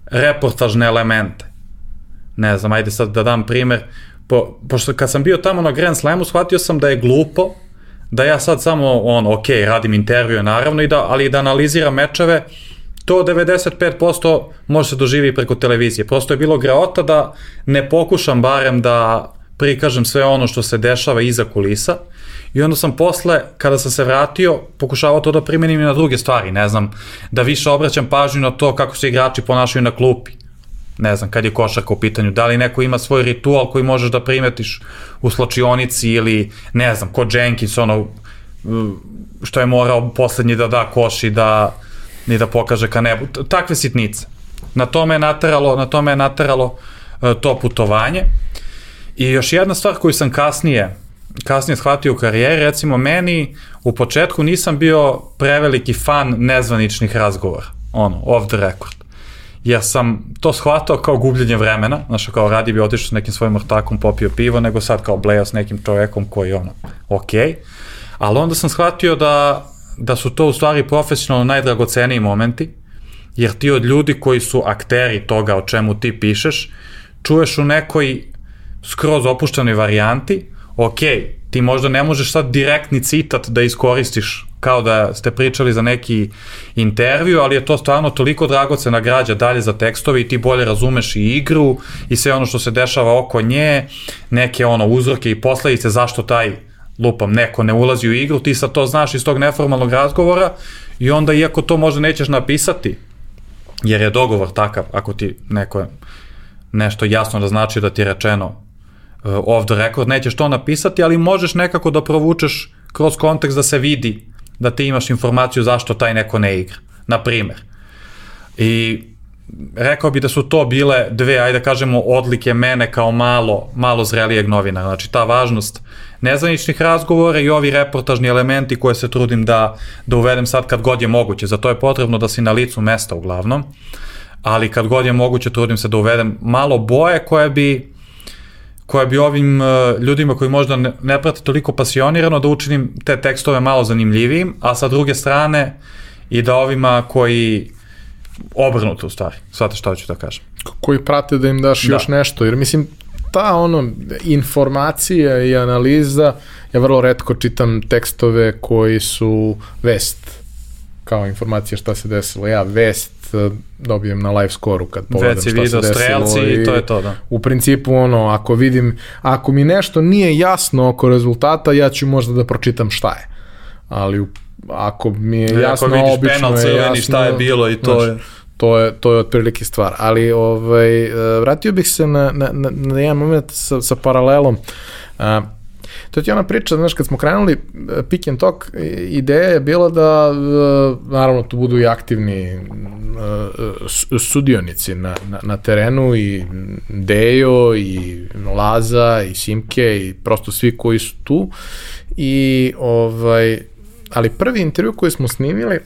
reportažne elemente. Ne znam, ajde sad da dam primer. Po, pošto kad sam bio tamo na Grand Slamu, shvatio sam da je glupo da ja sad samo, on, ok, radim intervjue naravno, i da, ali da analiziram mečeve to 95% može se doživi preko televizije. Prosto je bilo greota da ne pokušam barem da prikažem sve ono što se dešava iza kulisa. I onda sam posle, kada sam se vratio, pokušavao to da primenim i na druge stvari, ne znam, da više obraćam pažnju na to kako se igrači ponašaju na klupi, ne znam, kad je košarka u pitanju, da li neko ima svoj ritual koji možeš da primetiš u slačionici ili, ne znam, kod Jenkins, ono, što je morao poslednji da da koš i da ni da pokaže ka nebu. Takve sitnice. Na tome je nateralo, na tome je nateralo e, to putovanje. I još jedna stvar koju sam kasnije kasnije shvatio u karijeri, recimo meni u početku nisam bio preveliki fan nezvaničnih razgovora, ono, off the record. Jer sam to shvatao kao gubljenje vremena, znaš, kao radi bi otišao s nekim svojim ortakom, popio pivo, nego sad kao blejao s nekim čovekom koji ono, okej. Okay. Ali onda sam shvatio da da su to u stvari profesionalno najdragoceniji momenti, jer ti od ljudi koji su akteri toga o čemu ti pišeš, čuješ u nekoj skroz opuštenoj varijanti, ok, ti možda ne možeš sad direktni citat da iskoristiš kao da ste pričali za neki intervju, ali je to stvarno toliko dragocena građa dalje za tekstove i ti bolje razumeš i igru i sve ono što se dešava oko nje, neke ono uzroke i posledice zašto taj lupam, neko ne ulazi u igru, ti sad to znaš iz tog neformalnog razgovora i onda iako to možda nećeš napisati, jer je dogovor takav, ako ti neko nešto jasno da znači da ti je rečeno uh, off the record, nećeš to napisati, ali možeš nekako da provučeš kroz kontekst da se vidi da ti imaš informaciju zašto taj neko ne igra, na primer. I rekao bi da su to bile dve, ajde da kažemo, odlike mene kao malo, malo zrelijeg novinara. Znači, ta važnost nezvaničnih razgovora i ovi reportažni elementi koje se trudim da, da uvedem sad kad god je moguće. Za to je potrebno da si na licu mesta uglavnom, ali kad god je moguće trudim se da uvedem malo boje koje bi koje bi ovim uh, ljudima koji možda ne, ne prate toliko pasionirano da učinim te tekstove malo zanimljivijim, a sa druge strane i da ovima koji obrnuto u stvari, shvate šta hoću da kažem. Koji prate da im daš da. još nešto, jer mislim, ta ono informacija i analiza, ja vrlo redko čitam tekstove koji su vest, kao informacija šta se desilo. Ja vest e, dobijem na live skoru kad pogledam šta video, se desilo. Strelci i to je to, da. U principu ono, ako vidim, ako mi nešto nije jasno oko rezultata, ja ću možda da pročitam šta je ali u, ako mi je Ako jasno, vidiš obično penal je jasno, šta je bilo i to znaš, je... to je, to je otprilike stvar. Ali ovaj, e, vratio bih se na, na, na, na jedan moment sa, sa paralelom. A, to ti je ona priča, znaš, kad smo krenuli e, Pick and Talk, ideja je bila da, naravno, tu budu i aktivni sudionici na, na, na terenu i Dejo i Laza i Simke i prosto svi koji su tu i ovaj, ali prvi intervju koji smo snimili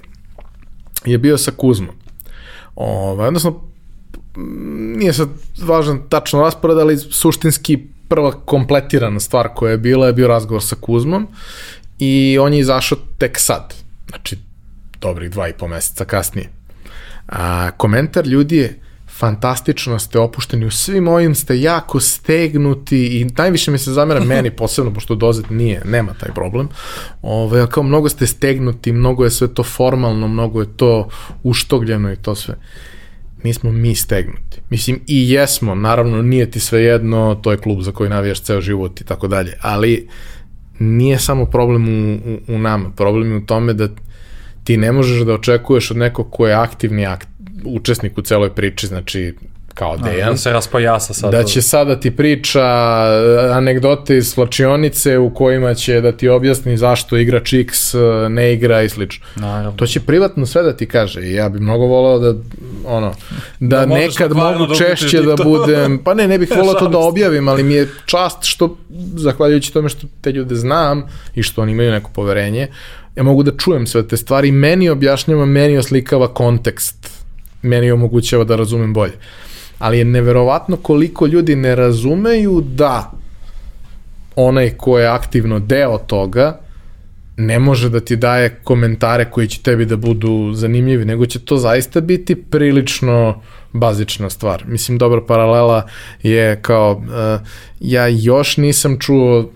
je bio sa Kuzmom. Ovaj, odnosno, m, nije sad važan tačno raspored, ali suštinski prva kompletirana stvar koja je bila je bio razgovor sa Kuzmom i on je izašao tek sad, znači dobrih dva i po meseca kasnije. A, komentar ljudi je fantastično ste opušteni, u svim ovim ste jako stegnuti i najviše mi se zamera [LAUGHS] meni posebno, pošto dozet nije, nema taj problem, Ove, kao mnogo ste stegnuti, mnogo je sve to formalno, mnogo je to uštogljeno i to sve. Nismo mi stegnuti. Mislim, i jesmo, naravno nije ti sve jedno, to je klub za koji navijaš ceo život i tako dalje, ali nije samo problem u, u, u nama, problem je u tome da ti ne možeš da očekuješ od nekog ko je aktivni akt, učesnik u celoj priči, znači kao Dejan, Da se raspojasa sad. da će sada ti priča e, anegdote iz slačionice u kojima će da ti objasni zašto igrač X e, ne igra i slično. Naravno. To će privatno sve da ti kaže i ja bih mnogo volao da ono da, Da nekad mogu da češće da budem, pa ne, ne bih volao to da objavim, ali mi je čast što zahvaljujući tome što te ljude znam i što oni imaju neko poverenje, ja mogu da čujem sve te stvari, meni objašnjava, meni oslikava kontekst, meni omogućava da razumem bolje. Ali je neverovatno koliko ljudi ne razumeju da onaj ko je aktivno deo toga ne može da ti daje komentare koji će tebi da budu zanimljivi, nego će to zaista biti prilično bazična stvar. Mislim, dobra paralela je kao, uh, ja još nisam čuo,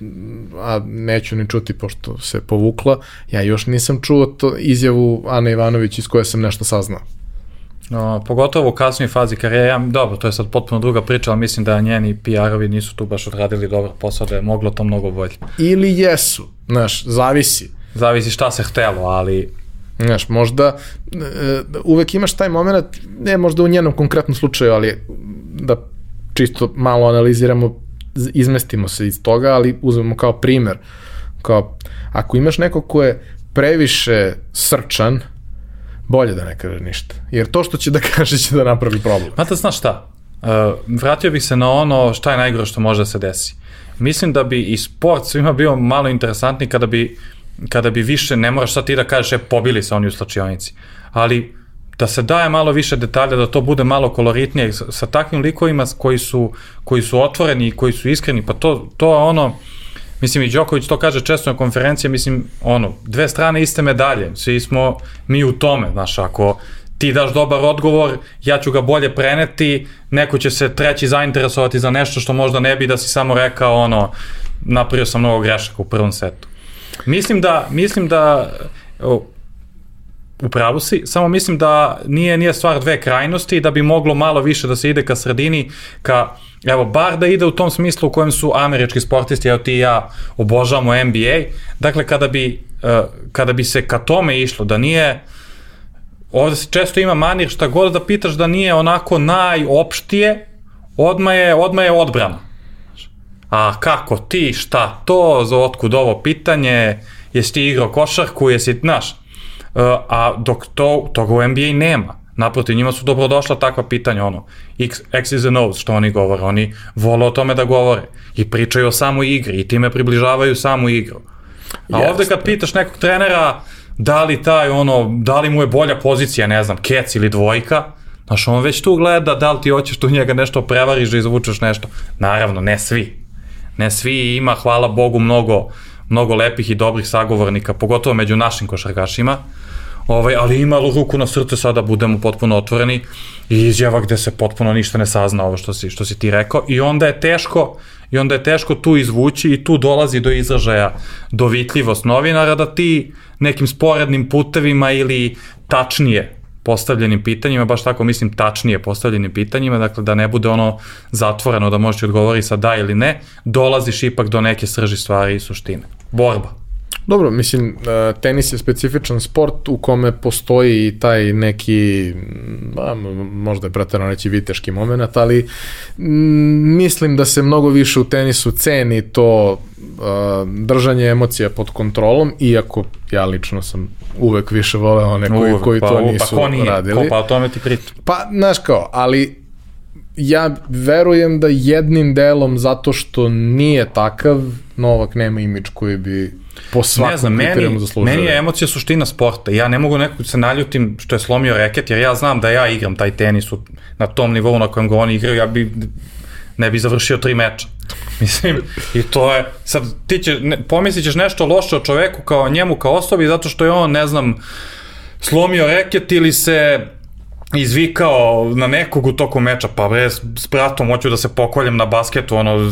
a neću ni čuti pošto se povukla, ja još nisam čuo to izjavu Ana Ivanović iz koje sam nešto saznao. No, pogotovo u kasnoj fazi karijere, ja, dobro, to je sad potpuno druga priča, ali mislim da njeni PR-ovi nisu tu baš odradili dobar posao, da je moglo to mnogo bolje. Ili jesu, znaš, zavisi. Zavisi šta se htelo, ali Znaš, možda e, uvek imaš taj moment, ne možda u njenom konkretnom slučaju, ali da čisto malo analiziramo, izmestimo se iz toga, ali uzmemo kao primer. Kao, ako imaš neko ko je previše srčan, bolje da ne kaže ništa. Jer to što će da [LAUGHS] kaže će da napravi problem. Mada znaš šta, uh, vratio bih se na ono šta je najgore što može da se desi. Mislim da bi i sport svima bio malo interesantniji kada bi, kada bi više, ne moraš sad ti da kažeš, e, pobili se oni u slačionici, ali da se daje malo više detalja, da to bude malo koloritnije sa, sa takvim likovima koji su, koji su otvoreni i koji su iskreni, pa to, to je ono, Mislim, i Đoković to kaže često na konferencije, mislim, ono, dve strane iste medalje, svi smo mi u tome, znaš, ako ti daš dobar odgovor, ja ću ga bolje preneti, neko će se treći zainteresovati za nešto što možda ne bi da si samo rekao, ono, napravio sam mnogo grešaka u prvom setu. Mislim da, mislim da, u pravu si, samo mislim da nije nije stvar dve krajnosti i da bi moglo malo više da se ide ka sredini, ka evo bar da ide u tom smislu u kojem su američki sportisti, evo ti i ja obožavamo NBA. Dakle kada bi uh, kada bi se ka tome išlo da nije ovde se često ima manir šta god da pitaš da nije onako najopštije, odma je, odma je odbrana. A kako ti, šta to, za otkud ovo pitanje, jesi ti igrao košarku, jesi, znaš, Uh, a dok to, toga u NBA nema. Naprotiv, njima su dobrodošla takva pitanja, ono, X, X is and O's, što oni govore, oni vole o tome da govore i pričaju o samoj igri i time približavaju samu igru. A Jeste. ovde kad pitaš nekog trenera da li taj, ono, da li mu je bolja pozicija, ne znam, kec ili dvojka, znaš, on već tu gleda da li ti hoćeš tu njega nešto prevariš da izvučeš nešto. Naravno, ne svi. Ne svi ima, hvala Bogu, mnogo, mnogo lepih i dobrih sagovornika, pogotovo među našim košarkašima, ovaj, ali ima ruku na srce sada budemo potpuno otvoreni i izjava gde se potpuno ništa ne sazna ovo što si, što si ti rekao i onda je teško i onda je teško tu izvući i tu dolazi do izražaja dovitljivost novinara da ti nekim sporednim putevima ili tačnije postavljenim pitanjima, baš tako mislim tačnije postavljenim pitanjima, dakle da ne bude ono zatvoreno da možeš ti odgovori sa da ili ne, dolaziš ipak do neke srži stvari i suštine. Borba. Dobro, mislim, e, tenis je specifičan sport u kome postoji i taj neki, ba, možda je pretarano reći viteški moment, ali mislim da se mnogo više u tenisu ceni to uh, držanje emocija pod kontrolom, iako ja lično sam uvek više voleo one koji, uvek, koji pa, to pa nisu pa ko nije, radili. Ko, pa o tome ti pričam. Pa, znaš kao, ali ja verujem da jednim delom zato što nije takav, Novak nema imidž koji bi po svakom znam, meni, zaslužio. meni je emocija suština sporta. Ja ne mogu nekog se naljutim što je slomio reket, jer ja znam da ja igram taj tenis u, na tom nivou na kojem ga oni igraju, ja bi ne bi završio tri meča. [LAUGHS] Mislim, i to je, sad ti će, ne, pomislit ćeš nešto loše o čoveku kao njemu kao osobi, zato što je on, ne znam, slomio reket ili se izvikao na nekog u toku meča, pa bre, s, bratom hoću da se pokoljem na basketu, ono,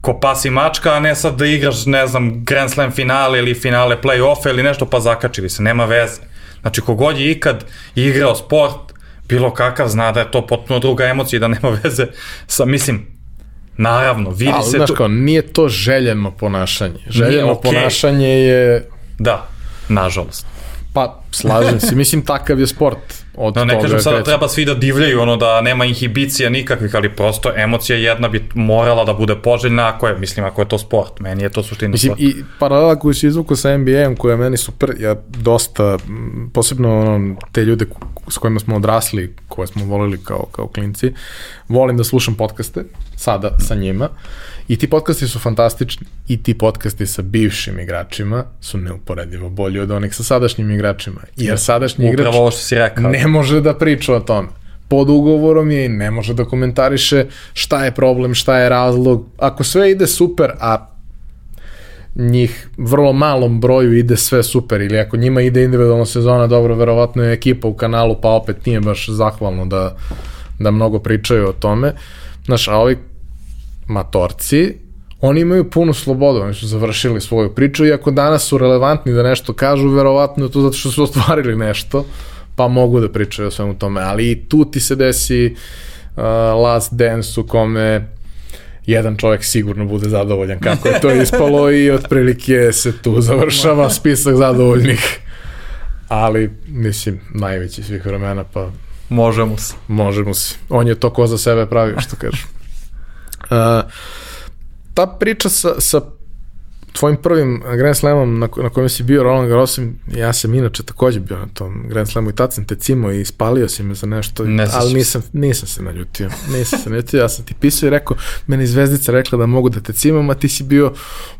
ko pas i mačka, a ne sad da igraš, ne znam, Grand Slam finale ili finale play-offa ili nešto, pa zakačili se, nema veze. Znači, kogod je ikad igrao sport, bilo kakav, zna da je to potpuno druga emocija i da nema [LAUGHS] veze sa, mislim, naravno, vidi Ali, se znaš tu... kao, nije to željeno ponašanje. Željeno okej. ponašanje je, Da, nažalost. pa, slažem se, mislim, takav je sport. Od No, ne toga kažem sada kreće. treba svi da divljaju, ono da nema inhibicija nikakvih, ali prosto emocija jedna bi morala da bude poželjna, ako je, mislim, ako je to sport. Meni je to suština Mislim, sporta. i paralela koju si izvukao sa NBA-em, koja je meni super, ja dosta, posebno ono, te ljude s kojima smo odrasli, koje smo volili kao, kao klinci, volim da slušam podcaste, sada sa njima, i ti podcasti su fantastični, i ti podcasti sa bivšim igračima su neuporedivo bolji od onih sa sadašnjim igračima, jer sadašnji igrač Upravo ovo što si rekao. ne može da priča o tome. Pod ugovorom je i ne može da komentariše šta je problem, šta je razlog. Ako sve ide super, a njih vrlo malom broju ide sve super ili ako njima ide individualna sezona dobro, verovatno je ekipa u kanalu pa opet nije baš zahvalno da, da mnogo pričaju o tome. Znaš, a ovi matorci, oni imaju punu slobodu, oni su završili svoju priču i ako danas su relevantni da nešto kažu, verovatno je to zato što su ostvarili nešto, pa mogu da pričaju o svemu tome, ali i tu ti se desi uh, last dance u kome jedan čovjek sigurno bude zadovoljan kako je to [LAUGHS] ispalo i otprilike se tu završava spisak zadovoljnih. Ali, mislim, najveći svih vremena, pa Možemo se. možemo se. On je to ko za sebe pravio, što kažu. Uh, ta priča sa, sa tvojim prvim Grand Slamom na, na kojem si bio Roland Garrosom, ja sam inače takođe bio na tom Grand Slamu i tad sam te cimo i spalio si me za nešto, Ne ali nisam, nisam se naljutio. Nisam se naljutio, ja sam ti pisao i rekao, meni zvezdica rekla da mogu da te cimam, a ti si bio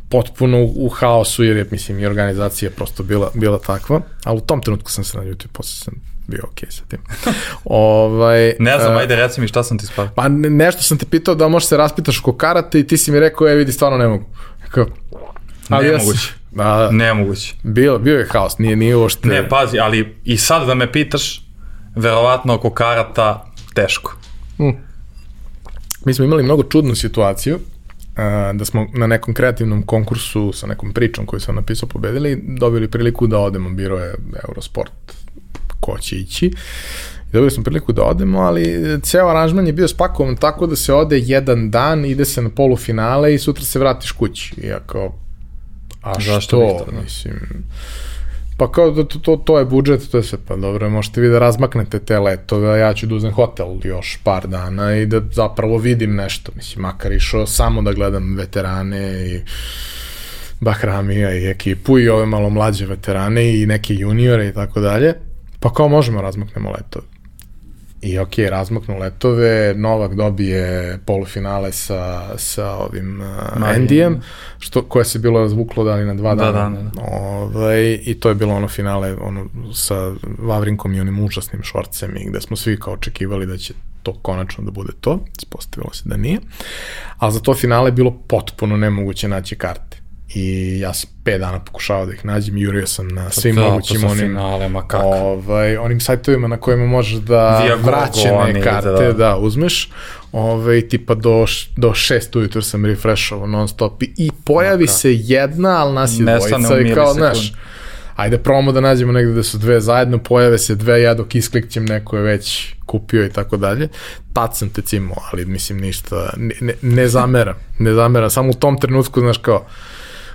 potpuno u, u haosu, jer je, mislim, i organizacija prosto bila, bila takva, ali u tom trenutku sam se naljutio, posle sam bio okej sa tim. [LAUGHS] ovaj, Ne znam, e, ajde reci mi šta sam ti spavio. Pa ne- nešto sam te pitao da možeš se raspitaš oko karate i ti si mi rekao, e vidi, stvarno ne mogu. Rekao, ali ja Nemoguće. Da, Nemoguće. bio, bio je haos, nije, nije uopšte... Ne, pazi, ali i sad da me pitaš, verovatno oko karata teško. Mi smo imali mnogo čudnu situaciju, a, da smo na nekom kreativnom konkursu sa nekom pričom koju sam napisao pobedili, dobili priliku da odemo, biro je Eurosport, ko će ići. Dobili smo priliku da odemo, ali ceo aranžman je bio spakovan tako da se ode jedan dan, ide se na polufinale i sutra se vratiš kući. I ja kao, a Zašto što, bih to, da? mislim, pa kao da to, to, to je budžet, to je sve, pa dobro, možete vi da razmaknete te letove, a ja ću da uzem hotel još par dana i da zapravo vidim nešto, mislim, makar išao samo da gledam veterane i Bahramija i ekipu i ove malo mlađe veterane i neke juniore i tako dalje, pa kao možemo razmaknemo letove. I ok, razmaknu letove, Novak dobije polufinale sa, sa ovim uh, Marijem. Endijem, što, koje se bilo razvuklo da li na dva Dva dana. dana, da. Ovaj, I to je bilo ono finale ono, sa Vavrinkom i onim užasnim šorcem i gde smo svi kao očekivali da će to konačno da bude to. Ispostavilo se da nije. Ali za to finale je bilo potpuno nemoguće naći karte. I ja sam 5 dana pokušavao da ih nađem, jurio sam na svim Da, pa mogućim onim finale, kako. ovaj, onim sajtovima na kojima možeš da Viagogo, vraćene oni, karte da. da. da uzmeš. Ovaj, tipa do, do šest ujutru sam refreshovao non stop i, i pojavi Maka. se jedna, ali nas je Nestane dvojica i kao, znaš, ajde probamo da nađemo negde da su dve zajedno, pojave se dve, ja dok isklikćem neko je već kupio i tako dalje. Tad sam te cimao, ali mislim ništa, ne, ne, ne zameram, ne zameram, samo u tom trenutku, znaš kao,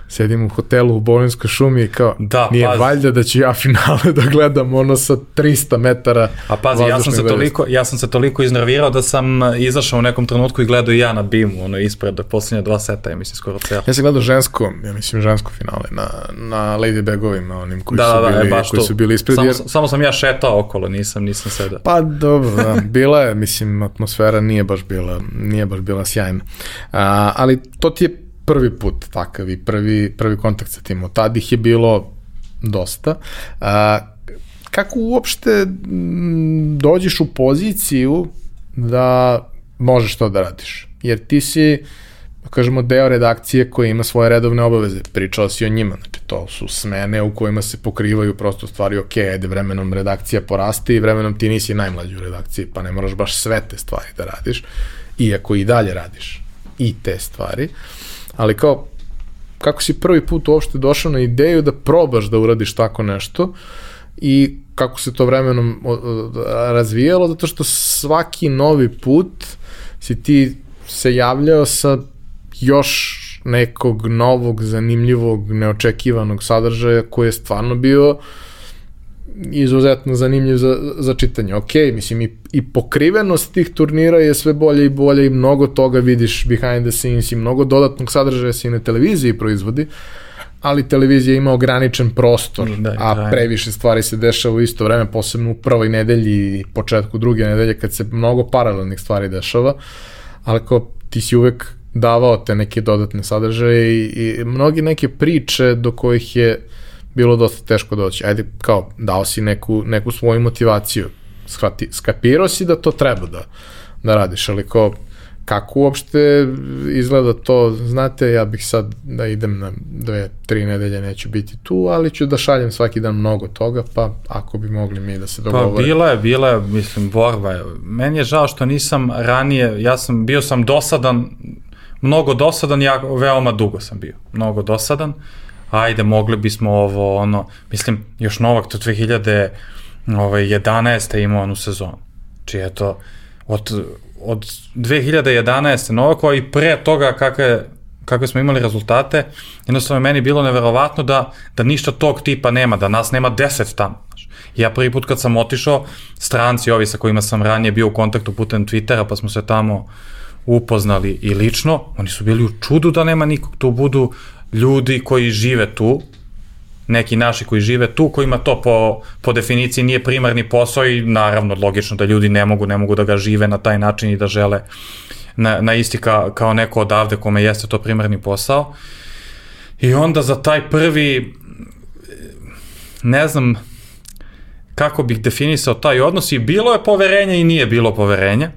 sedim u hotelu u Bolinskoj šumi i kao, Da, nije pazi. valjda da ću ja [LAUGHS] finale da gledam ono sa 300 metara A pazi, ja sam, se toliko, ja sam se toliko iznervirao da sam e, izašao u nekom trenutku i gledao i ja na bimu, ono ispred, da posljednje dva seta, ja mislim, skoro celo. Ja sam gledao žensko, ja mislim žensko finale na, na Lady Bagovima, onim koji, Da, su, da, da, bili, e, baš koji to. su bili ispred. Samo, jer, samo sam ja šetao okolo, nisam, nisam sedao. Pa dobro, da, bila je, mislim, atmosfera nije baš bila, nije baš bila sjajna. A, ali to ti je prvi put takav i prvi, prvi kontakt sa tim. Od tad ih je bilo dosta. A, kako uopšte dođeš u poziciju da možeš to da radiš? Jer ti si, da kažemo, deo redakcije koja ima svoje redovne obaveze. Pričao si o njima. Znači, to su smene u kojima se pokrivaju prosto stvari, ok, ajde, vremenom redakcija poraste i vremenom ti nisi najmlađi u redakciji, pa ne moraš baš sve te stvari da radiš, iako i dalje radiš i te stvari. Ali kao, kako si prvi put uopšte došao na ideju da probaš da uradiš tako nešto i kako se to vremenom razvijalo, zato što svaki novi put si ti se javljao sa još nekog novog, zanimljivog, neočekivanog sadržaja koji je stvarno bio izuzetno zanimljiv za, za čitanje. Ok, mislim i, i pokrivenost tih turnira je sve bolje i bolje i mnogo toga vidiš behind the scenes i mnogo dodatnog sadržaja se i na televiziji proizvodi, ali televizija ima ograničen prostor, Da, a trajno. previše stvari se dešava u isto vreme, posebno u prvoj nedelji i početku druge nedelje kad se mnogo paralelnih stvari dešava, ali kao ti si uvek davao te neke dodatne sadržaje i, i mnogi neke priče do kojih je bilo dosta teško doći. Ajde, kao, dao si neku, neku svoju motivaciju. Shvati, skapirao si da to treba da, da radiš, ali kao, kako uopšte izgleda to, znate, ja bih sad da idem na dve, tri nedelje, neću biti tu, ali ću da šaljem svaki dan mnogo toga, pa ako bi mogli mi da se Pa dogovore. bila je, bila je, mislim, borba je. Meni je žao što nisam ranije, ja sam, bio sam dosadan, mnogo dosadan, ja veoma dugo sam bio, mnogo dosadan. Ajde, mogli bismo ovo, ono, mislim, još Novak to 2011. Ovaj, imao onu sezonu. Či eto, od, od 2011. Novakova i pre toga kakve, kakve smo imali rezultate, jednostavno je meni bilo neverovatno da, da ništa tog tipa nema, da nas nema 10 tamo. Ja prvi put kad sam otišao, stranci ovi sa kojima sam ranije bio u kontaktu putem Twittera, pa smo se tamo upoznali i lično, oni su bili u čudu da nema nikog, tu budu ljudi koji žive tu, neki naši koji žive tu, kojima to po, po definiciji nije primarni posao i naravno logično da ljudi ne mogu, ne mogu da ga žive na taj način i da žele na, na isti ka, kao neko odavde kome jeste to primarni posao. I onda za taj prvi, ne znam kako bih definisao taj odnos i bilo je poverenja i nije bilo poverenja.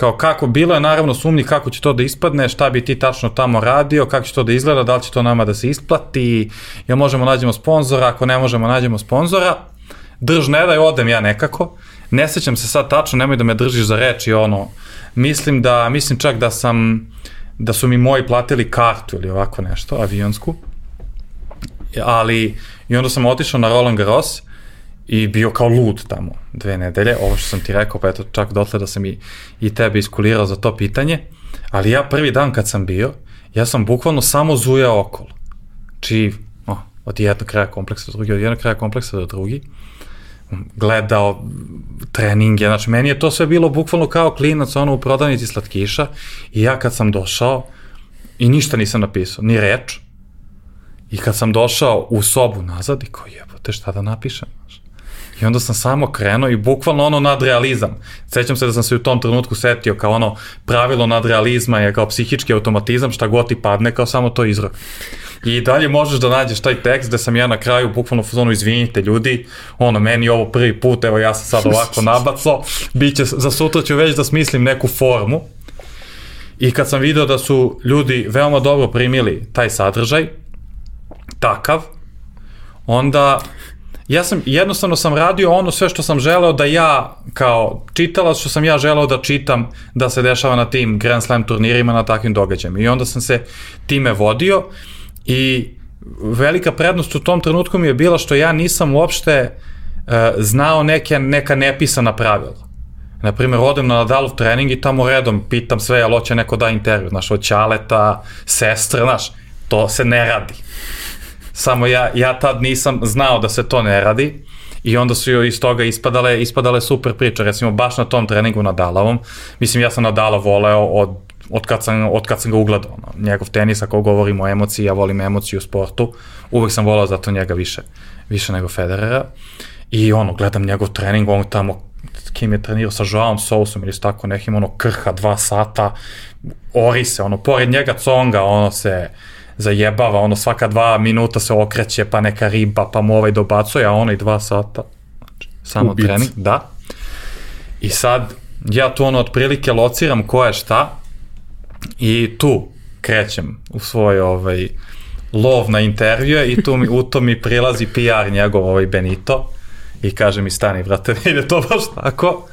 Kao kako, bilo je naravno sumnji kako će to da ispadne, šta bi ti tačno tamo radio, kako će to da izgleda, da li će to nama da se isplati, jel možemo nađemo sponzora, ako ne možemo nađemo sponzora. Drž ne daj, odem ja nekako. Ne sećam se sad tačno, nemoj da me držiš za reči, ono, mislim da, mislim čak da sam, da su mi moji platili kartu ili ovako nešto, avionsku. Ali, i onda sam otišao na Roland Garros i bio kao lud tamo dve nedelje, ovo što sam ti rekao, pa eto čak dotle da sam i, i tebe iskulirao za to pitanje, ali ja prvi dan kad sam bio, ja sam bukvalno samo zujao okolo. Či, oh, od jednog kraja kompleksa do drugi, od jednog kraja kompleksa do drugi, gledao treninge, znači meni je to sve bilo bukvalno kao klinac ono u prodavnici slatkiša. I ja kad sam došao i ništa nisam napisao, ni reč, i kad sam došao u sobu nazad i kao jebote šta da napišem. I onda sam samo krenuo i bukvalno ono nadrealizam. Sećam se da sam se u tom trenutku setio kao ono pravilo nadrealizma je kao psihički automatizam, šta god ti padne, kao samo to izrok. I dalje možeš da nađeš taj tekst gde sam ja na kraju bukvalno u izvinite ljudi, ono meni ovo prvi put, evo ja sam sad ovako [LAUGHS] nabacao, biće, za sutra ću već da smislim neku formu. I kad sam video da su ljudi veoma dobro primili taj sadržaj, takav, onda ja sam, jednostavno sam radio ono sve što sam želeo da ja, kao čitalac, što sam ja želeo da čitam da se dešava na tim Grand Slam turnirima, na takvim događajima. I onda sam se time vodio i velika prednost u tom trenutku mi je bila što ja nisam uopšte uh, znao neke, neka nepisana pravila. Naprimer, odem na Nadalov trening i tamo redom pitam sve, jel hoće neko da intervju, znaš, od Ćaleta, sestre, znaš, To se ne radi. Samo ja, ja tad nisam znao da se to ne radi i onda su joj iz toga ispadale, ispadale super priče. Recimo, baš na tom treningu Nadalovom, mislim, ja sam Nadala voleo od od kad sam, od kad sam ga ugledao. Ono. Njegov tenis, ako govorimo o emociji, ja volim emociju u sportu, uvek sam volao zato njega više, više nego Federera. I ono, gledam njegov trening, on tamo kim je trenirao sa Joaom Sousom ili tako nekim, ono, krha dva sata, ori se, ono, pored njega conga, ono se zajebava, ono, svaka dva minuta se okreće, pa neka riba, pa mu ovaj dobacuje, a ono i dva sata, znači, samo Ubic. trening, da. I sad, ja tu ono, otprilike lociram ko je šta, i tu krećem u svoj ovaj, lov na intervjue i tu mi, u to mi prilazi PR njegov ovaj Benito i kaže mi stani brate, [LAUGHS] ne ide to baš tako.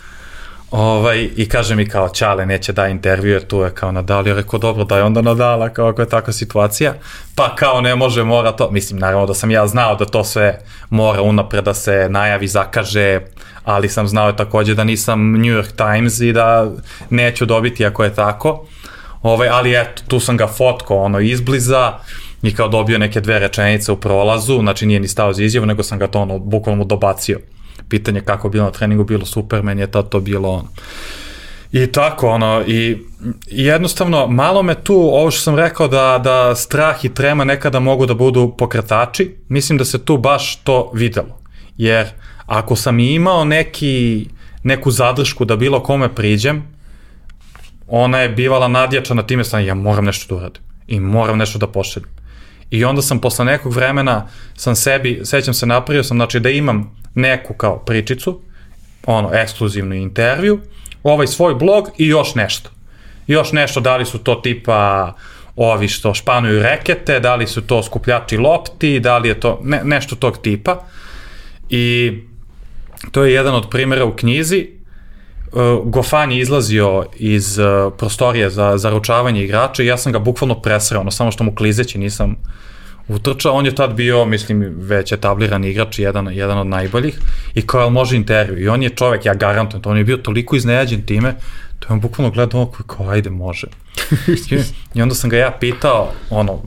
Ovaj, I kaže mi kao Čale neće da intervju jer tu je kao Nadal, ja rekao dobro daj onda Nadala kao ako je takva situacija, pa kao ne može mora to, mislim naravno da sam ja znao da to sve mora unapred da se najavi, zakaže, ali sam znao takođe da nisam New York Times i da neću dobiti ako je tako, ovaj, ali eto tu sam ga fotko ono izbliza, i kao dobio neke dve rečenice u prolazu, znači nije ni stao za izjavu, nego sam ga to ono, bukvalno dobacio. Pitanje kako bilo na treningu, bilo super, meni je tad to bilo ono. I tako, ono, i, i jednostavno, malo me tu, ovo što sam rekao da, da strah i trema nekada mogu da budu pokretači, mislim da se tu baš to videlo. Jer ako sam imao neki, neku zadršku da bilo kome priđem, ona je bivala nadjačana time sam ja moram nešto da uradim i moram nešto da pošaljem. I onda sam posle nekog vremena sam sebi, sećam se napravio sam, znači da imam neku kao pričicu, ono, ekskluzivnu intervju, ovaj svoj blog i još nešto. Još nešto, da li su to tipa ovi što španuju rekete, da li su to skupljači lopti, da li je to ne, nešto tog tipa. I to je jedan od primjera u knjizi. Gofan je izlazio iz prostorije za zaručavanje igrača i ja sam ga bukvalno presreo, ono, samo što mu klizeći nisam utrčao, on je tad bio, mislim, već etabliran igrač, jedan, jedan od najboljih, i kao, jel može intervju? I on je čovek, ja garantujem, to on je bio toliko iznenađen time, to je on bukvalno gledao, kao, ajde, može. [LAUGHS] I onda sam ga ja pitao, ono,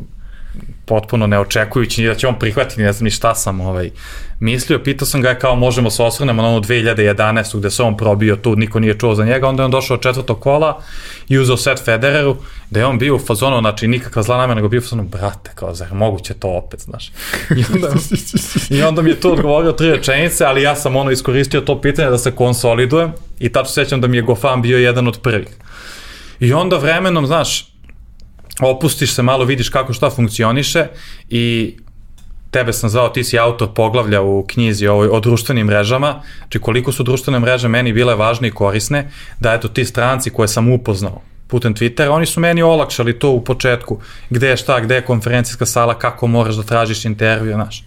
potpuno neočekujući da će on prihvatiti, ne znam ni šta sam ovaj, mislio. Pitao sam ga kao možemo se osvrnemo na ono 2011. gde se on probio tu, niko nije čuo za njega, onda je on došao od četvrtog kola i uzeo set Federeru, da je on bio u fazonu, znači nikakva zla namena, nego bio u fazonu, brate, kao, zar moguće to opet, znaš. I onda, [LAUGHS] [LAUGHS] I onda mi je tu odgovorio tri rečenice, ali ja sam ono iskoristio to pitanje da se konsolidujem i tačno sećam da mi je Gofan bio jedan od prvih. I onda vremenom, znaš, opustiš se malo, vidiš kako šta funkcioniše i tebe sam zvao, ti si autor poglavlja u knjizi ovoj, o društvenim mrežama, znači koliko su društvene mreže meni bile važne i korisne, da eto ti stranci koje sam upoznao putem Twittera, oni su meni olakšali to u početku, gde je šta, gde je konferencijska sala, kako moraš da tražiš intervju, znaš.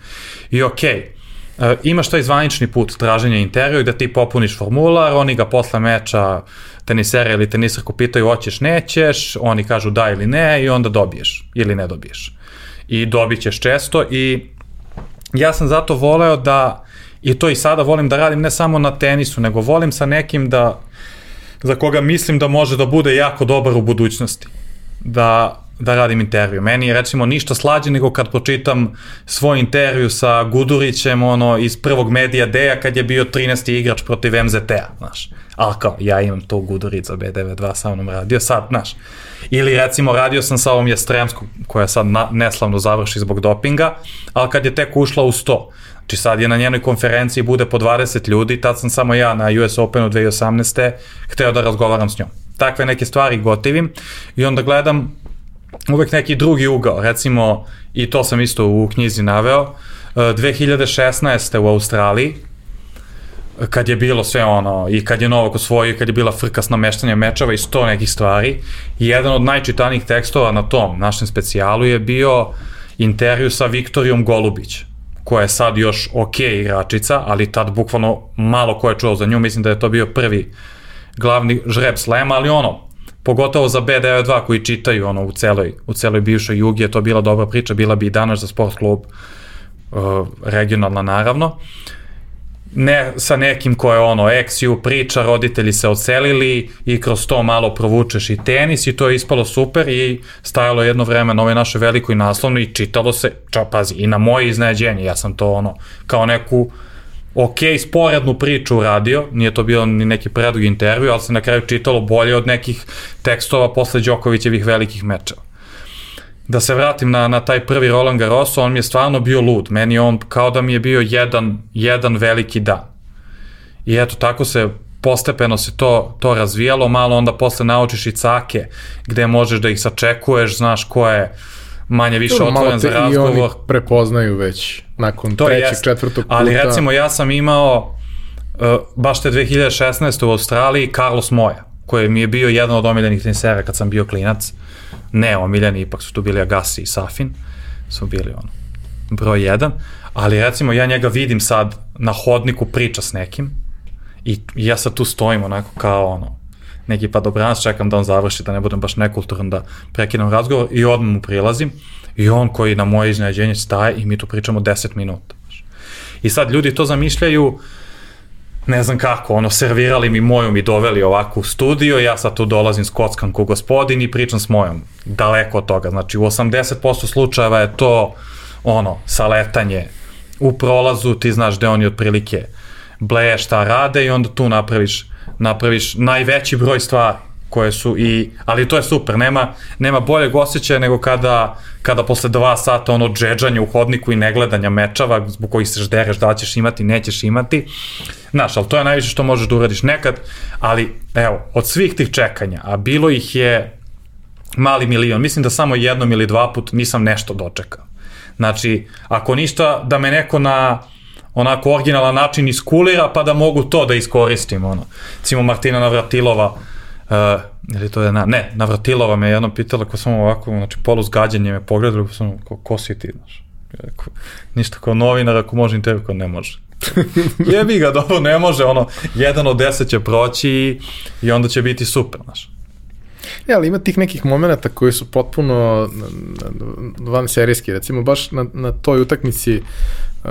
I okej, okay, imaš taj zvanični put traženja intervju da ti popuniš formular, oni ga posle meča tenisera ili tenisarku pitaju hoćeš, nećeš, oni kažu da ili ne i onda dobiješ ili ne dobiješ. I dobit ćeš često i ja sam zato voleo da, i to i sada volim da radim ne samo na tenisu, nego volim sa nekim da, za koga mislim da može da bude jako dobar u budućnosti. Da, da radim intervju. Meni je recimo ništa slađe nego kad pročitam svoj intervju sa Gudurićem ono, iz prvog medija Deja kad je bio 13. igrač protiv MZT-a, znaš. Ali kao, ja imam to Gudurić za B92 sa mnom radio, sad, znaš. Ili recimo radio sam sa ovom Jastremskom koja sad na, neslavno završi zbog dopinga, ali kad je tek ušla u 100. Znači sad je na njenoj konferenciji bude po 20 ljudi, tad sam samo ja na US Openu 2018. hteo da razgovaram s njom. Takve neke stvari gotivim i onda gledam uvek neki drugi ugao, recimo, i to sam isto u knjizi naveo, 2016. E, u Australiji, kad je bilo sve ono, i kad je Novak osvojio, kad je bila frka s nameštanjem mečeva i sto nekih stvari, i jedan od najčitanijih tekstova na tom našem specijalu je bio intervju sa Viktorijom Golubić, koja je sad još ok igračica, ali tad bukvalno malo ko je čuo za nju, mislim da je to bio prvi glavni žreb slema, ali ono, pogotovo za B92 koji čitaju ono u celoj, u celoj bivšoj jugi je to bila dobra priča, bila bi i danas za sport klub uh, regionalna naravno. ne sa nekim ko je ono eksiju priča, roditelji se ocelili i kroz to malo provučeš i tenis i to je ispalo super i stajalo jedno vreme na ovoj našoj velikoj naslovnoj i čitalo se, ča, pazi, i na moje iznenađenje, ja sam to ono, kao neku ok, sporednu priču uradio, nije to bilo ni neki predug intervju, ali se na kraju čitalo bolje od nekih tekstova posle Đokovićevih velikih mečeva da se vratim na, na taj prvi Roland Garros, on mi je stvarno bio lud. Meni on kao da mi je bio jedan, jedan veliki dan. I eto, tako se postepeno se to, to razvijalo, malo onda posle naučiš i cake, gde možeš da ih sačekuješ, znaš ko je manje više Dobro, otvoren za razgovor. I oni prepoznaju već nakon to trećeg, jest. četvrtog puta. Ali recimo ja sam imao uh, baš te 2016. u Australiji Carlos Moja, koji mi je bio jedan od omiljenih tenisera kad sam bio klinac ne omiljeni, ipak su tu bili Agassi i Safin, su bili ono, broj jedan, ali recimo ja njega vidim sad na hodniku priča s nekim i ja sad tu stojim onako kao ono, neki pa dobranac, čekam da on završi, da ne budem baš nekulturan, da prekinem razgovor i odmah mu prilazim i on koji na moje iznenađenje staje i mi tu pričamo 10 minuta. I sad ljudi to zamišljaju uh, ne znam kako, ono, servirali mi moju, mi doveli ovako u studio, ja sad tu dolazim s kockan ko gospodin i pričam s mojom. Daleko od toga, znači u 80% slučajeva je to, ono, saletanje u prolazu, ti znaš gde oni otprilike bleje šta rade i onda tu napraviš, napraviš najveći broj stvari koje su i, ali to je super, nema, nema boljeg osjećaja nego kada, kada posle dva sata ono džedžanja u hodniku i negledanja mečava zbog kojih se ždereš da ćeš imati, nećeš imati. Znaš, ali to je najviše što možeš da uradiš nekad, ali evo, od svih tih čekanja, a bilo ih je mali milion, mislim da samo jednom ili dva put nisam nešto dočekao. Znači, ako ništa, da me neko na onako originalan način iskulira, pa da mogu to da iskoristim, ono. Cimo Martina Navratilova, Uh, ili to je na, ne, Navratilova me jednom pitala ko sam ovako, znači polu zgađanje me pogledali, ko sam, ko, ko si ti, znaš. Ako, ništa kao novinar, ako može intervju, ne može. [LAUGHS] Jebi ga, dobro, ne može, ono, jedan od deset će proći i onda će biti super, znaš. Ja, ali ima tih nekih momenta koji su potpuno van serijski, recimo baš na, na toj utakmici uh,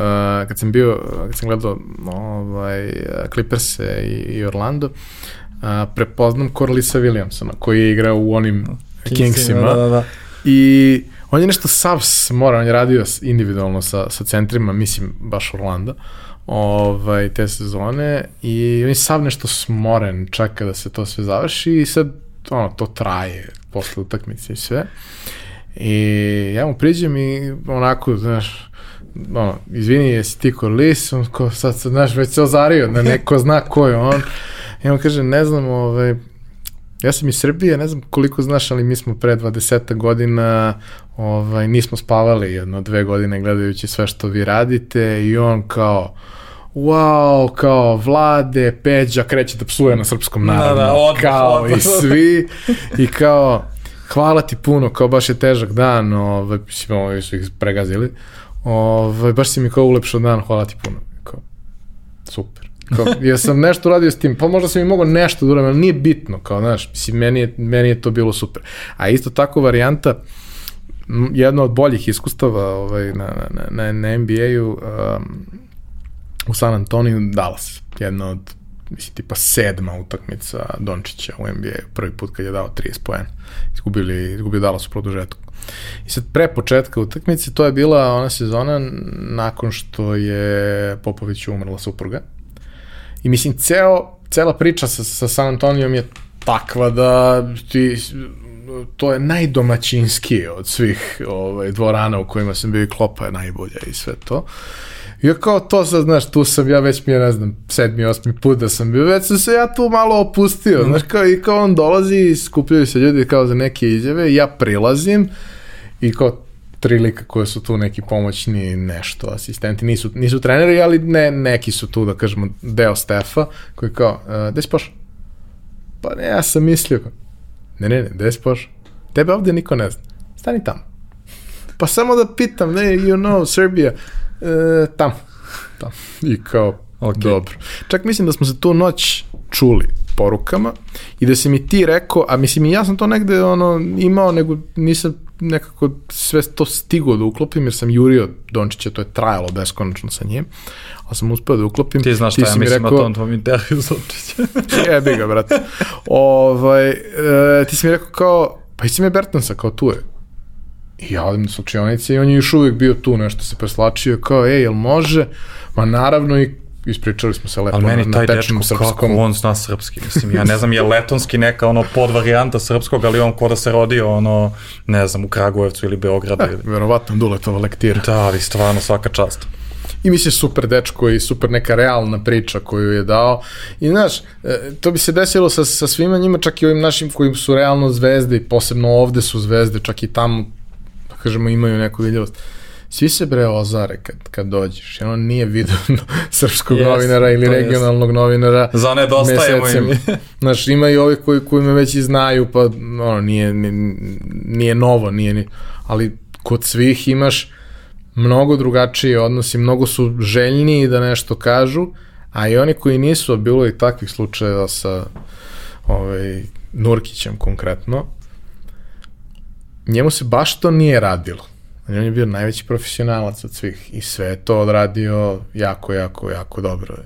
kad sam bio, kad sam gledao ovaj, Clippers i, i Orlando, uh, prepoznam Corlisa Williamsona, koji je igrao u onim Kingsima. Da, da, da. I on je nešto sav smora, on je radio individualno sa, sa centrima, mislim, baš Orlando, ovaj, te sezone i on je sav nešto smoren, čeka da se to sve završi i sad ono, to traje posle utakmice i sve. I ja mu priđem i onako, znaš, ono, izvini, jesi ti Corlis, on ko sad, znaš, već se ozario, da neko zna ko je on. I on kaže, ne znam, ovaj, ja sam iz Srbije, ne znam koliko znaš, ali mi smo pre 20 godina ovaj, nismo spavali jedno dve godine gledajući sve što vi radite i on kao, wow, kao Vlade, Peđa, kreće da psuje na srpskom naravno, da, da, odmah, kao odmah. i [LAUGHS] svi, i kao, hvala ti puno, kao baš je težak dan, ovaj, mislim, ovaj su ih pregazili, ovaj, baš si mi kao ulepšao dan, hvala ti puno, kao, super. Kao, [LAUGHS] ja sam nešto radio s tim, pa možda sam i mogao nešto da uradim, ali nije bitno, kao, znaš, mislim, meni je, meni je to bilo super. A isto tako varijanta, jedna od boljih iskustava ovaj, na, na, na, na NBA-u um, u San Antoniju, Dallas, jedna od mislim, tipa sedma utakmica Dončića u NBA, prvi put kad je dao 30 poena. Izgubili, izgubio Dallas u produžetku. I sad pre početka utakmice, to je bila ona sezona nakon što je Popović umrla supruga. I mislim, ceo, cela priča sa, sa San Antonijom je takva da ti, to je najdomaćinski od svih ovaj, dvorana u kojima sam bio i klopa je najbolja i sve to. I kao to sad, znaš, tu sam ja već mi je, ne znam, sedmi, osmi put da sam bio, već sam se ja tu malo opustio, mm. znaš, kao i kao on dolazi i skupljaju se ljudi kao za neke izjave, ja prilazim i kao tri lika koje su tu neki pomoćni nešto, asistenti, nisu, nisu treneri, ali ne, neki su tu, da kažemo, deo Stefa, koji kao, uh, gde si pošao? Pa ne, ja sam mislio, ne, ne, ne, gde si pošao? Tebe ovde niko ne zna, stani tamo. Pa samo da pitam, ne, you know, Serbia, uh, tamo, tamo. I kao, okay. dobro. Čak mislim da smo se tu noć čuli porukama i da si mi ti rekao, a mislim i ja sam to negde ono imao, nego nisam nekako sve to stigo da uklopim, jer sam jurio Dončića, to je trajalo beskonačno sa njim, ali sam uspeo da uklopim. Ti znaš šta ja si mi mislim rekao- o tom tvom intervju za Dončića. [LAUGHS] Jebi ga, brate. ovaj, e, ti si mi rekao kao, pa isi me Bertansa, kao tu je. I ja odim na slučionice i on je još uvijek bio tu, nešto se preslačio, kao, ej, jel može? Ma naravno i ispričali smo se lepo Ali meni taj dečko, srpskom. kako on zna srpski, mislim, ja ne znam, je letonski neka ono podvarijanta srpskog, ali on ko da se rodio ono, ne znam, u Kragujevcu ili Beogradu. ili... Verovatno Duletova lektira. Da, vi stvarno svaka čast. I mislim super dečko i super neka realna priča koju je dao. I znaš, e, to bi se desilo sa, sa svima njima, čak i ovim našim koji su realno zvezde i posebno ovde su zvezde, čak i tamo, kažemo, imaju neku vidljivost. Svi se bre ozare kad, kad dođeš. Jer on nije vidio [LAUGHS] srpskog Jest, novinara ili jest. regionalnog novinara. Za nedostajemo im. [LAUGHS] Znaš, ima i ovi koji, koji me već i znaju, pa ono, nije, nije, nije novo, nije ni... Ali kod svih imaš mnogo drugačiji odnosi, mnogo su željniji da nešto kažu, a i oni koji nisu, a bilo i takvih slučajeva sa ovaj, Nurkićem konkretno, njemu se baš to nije radilo. On je bio najveći profesionalac od svih i sve je to odradio jako, jako, jako dobro.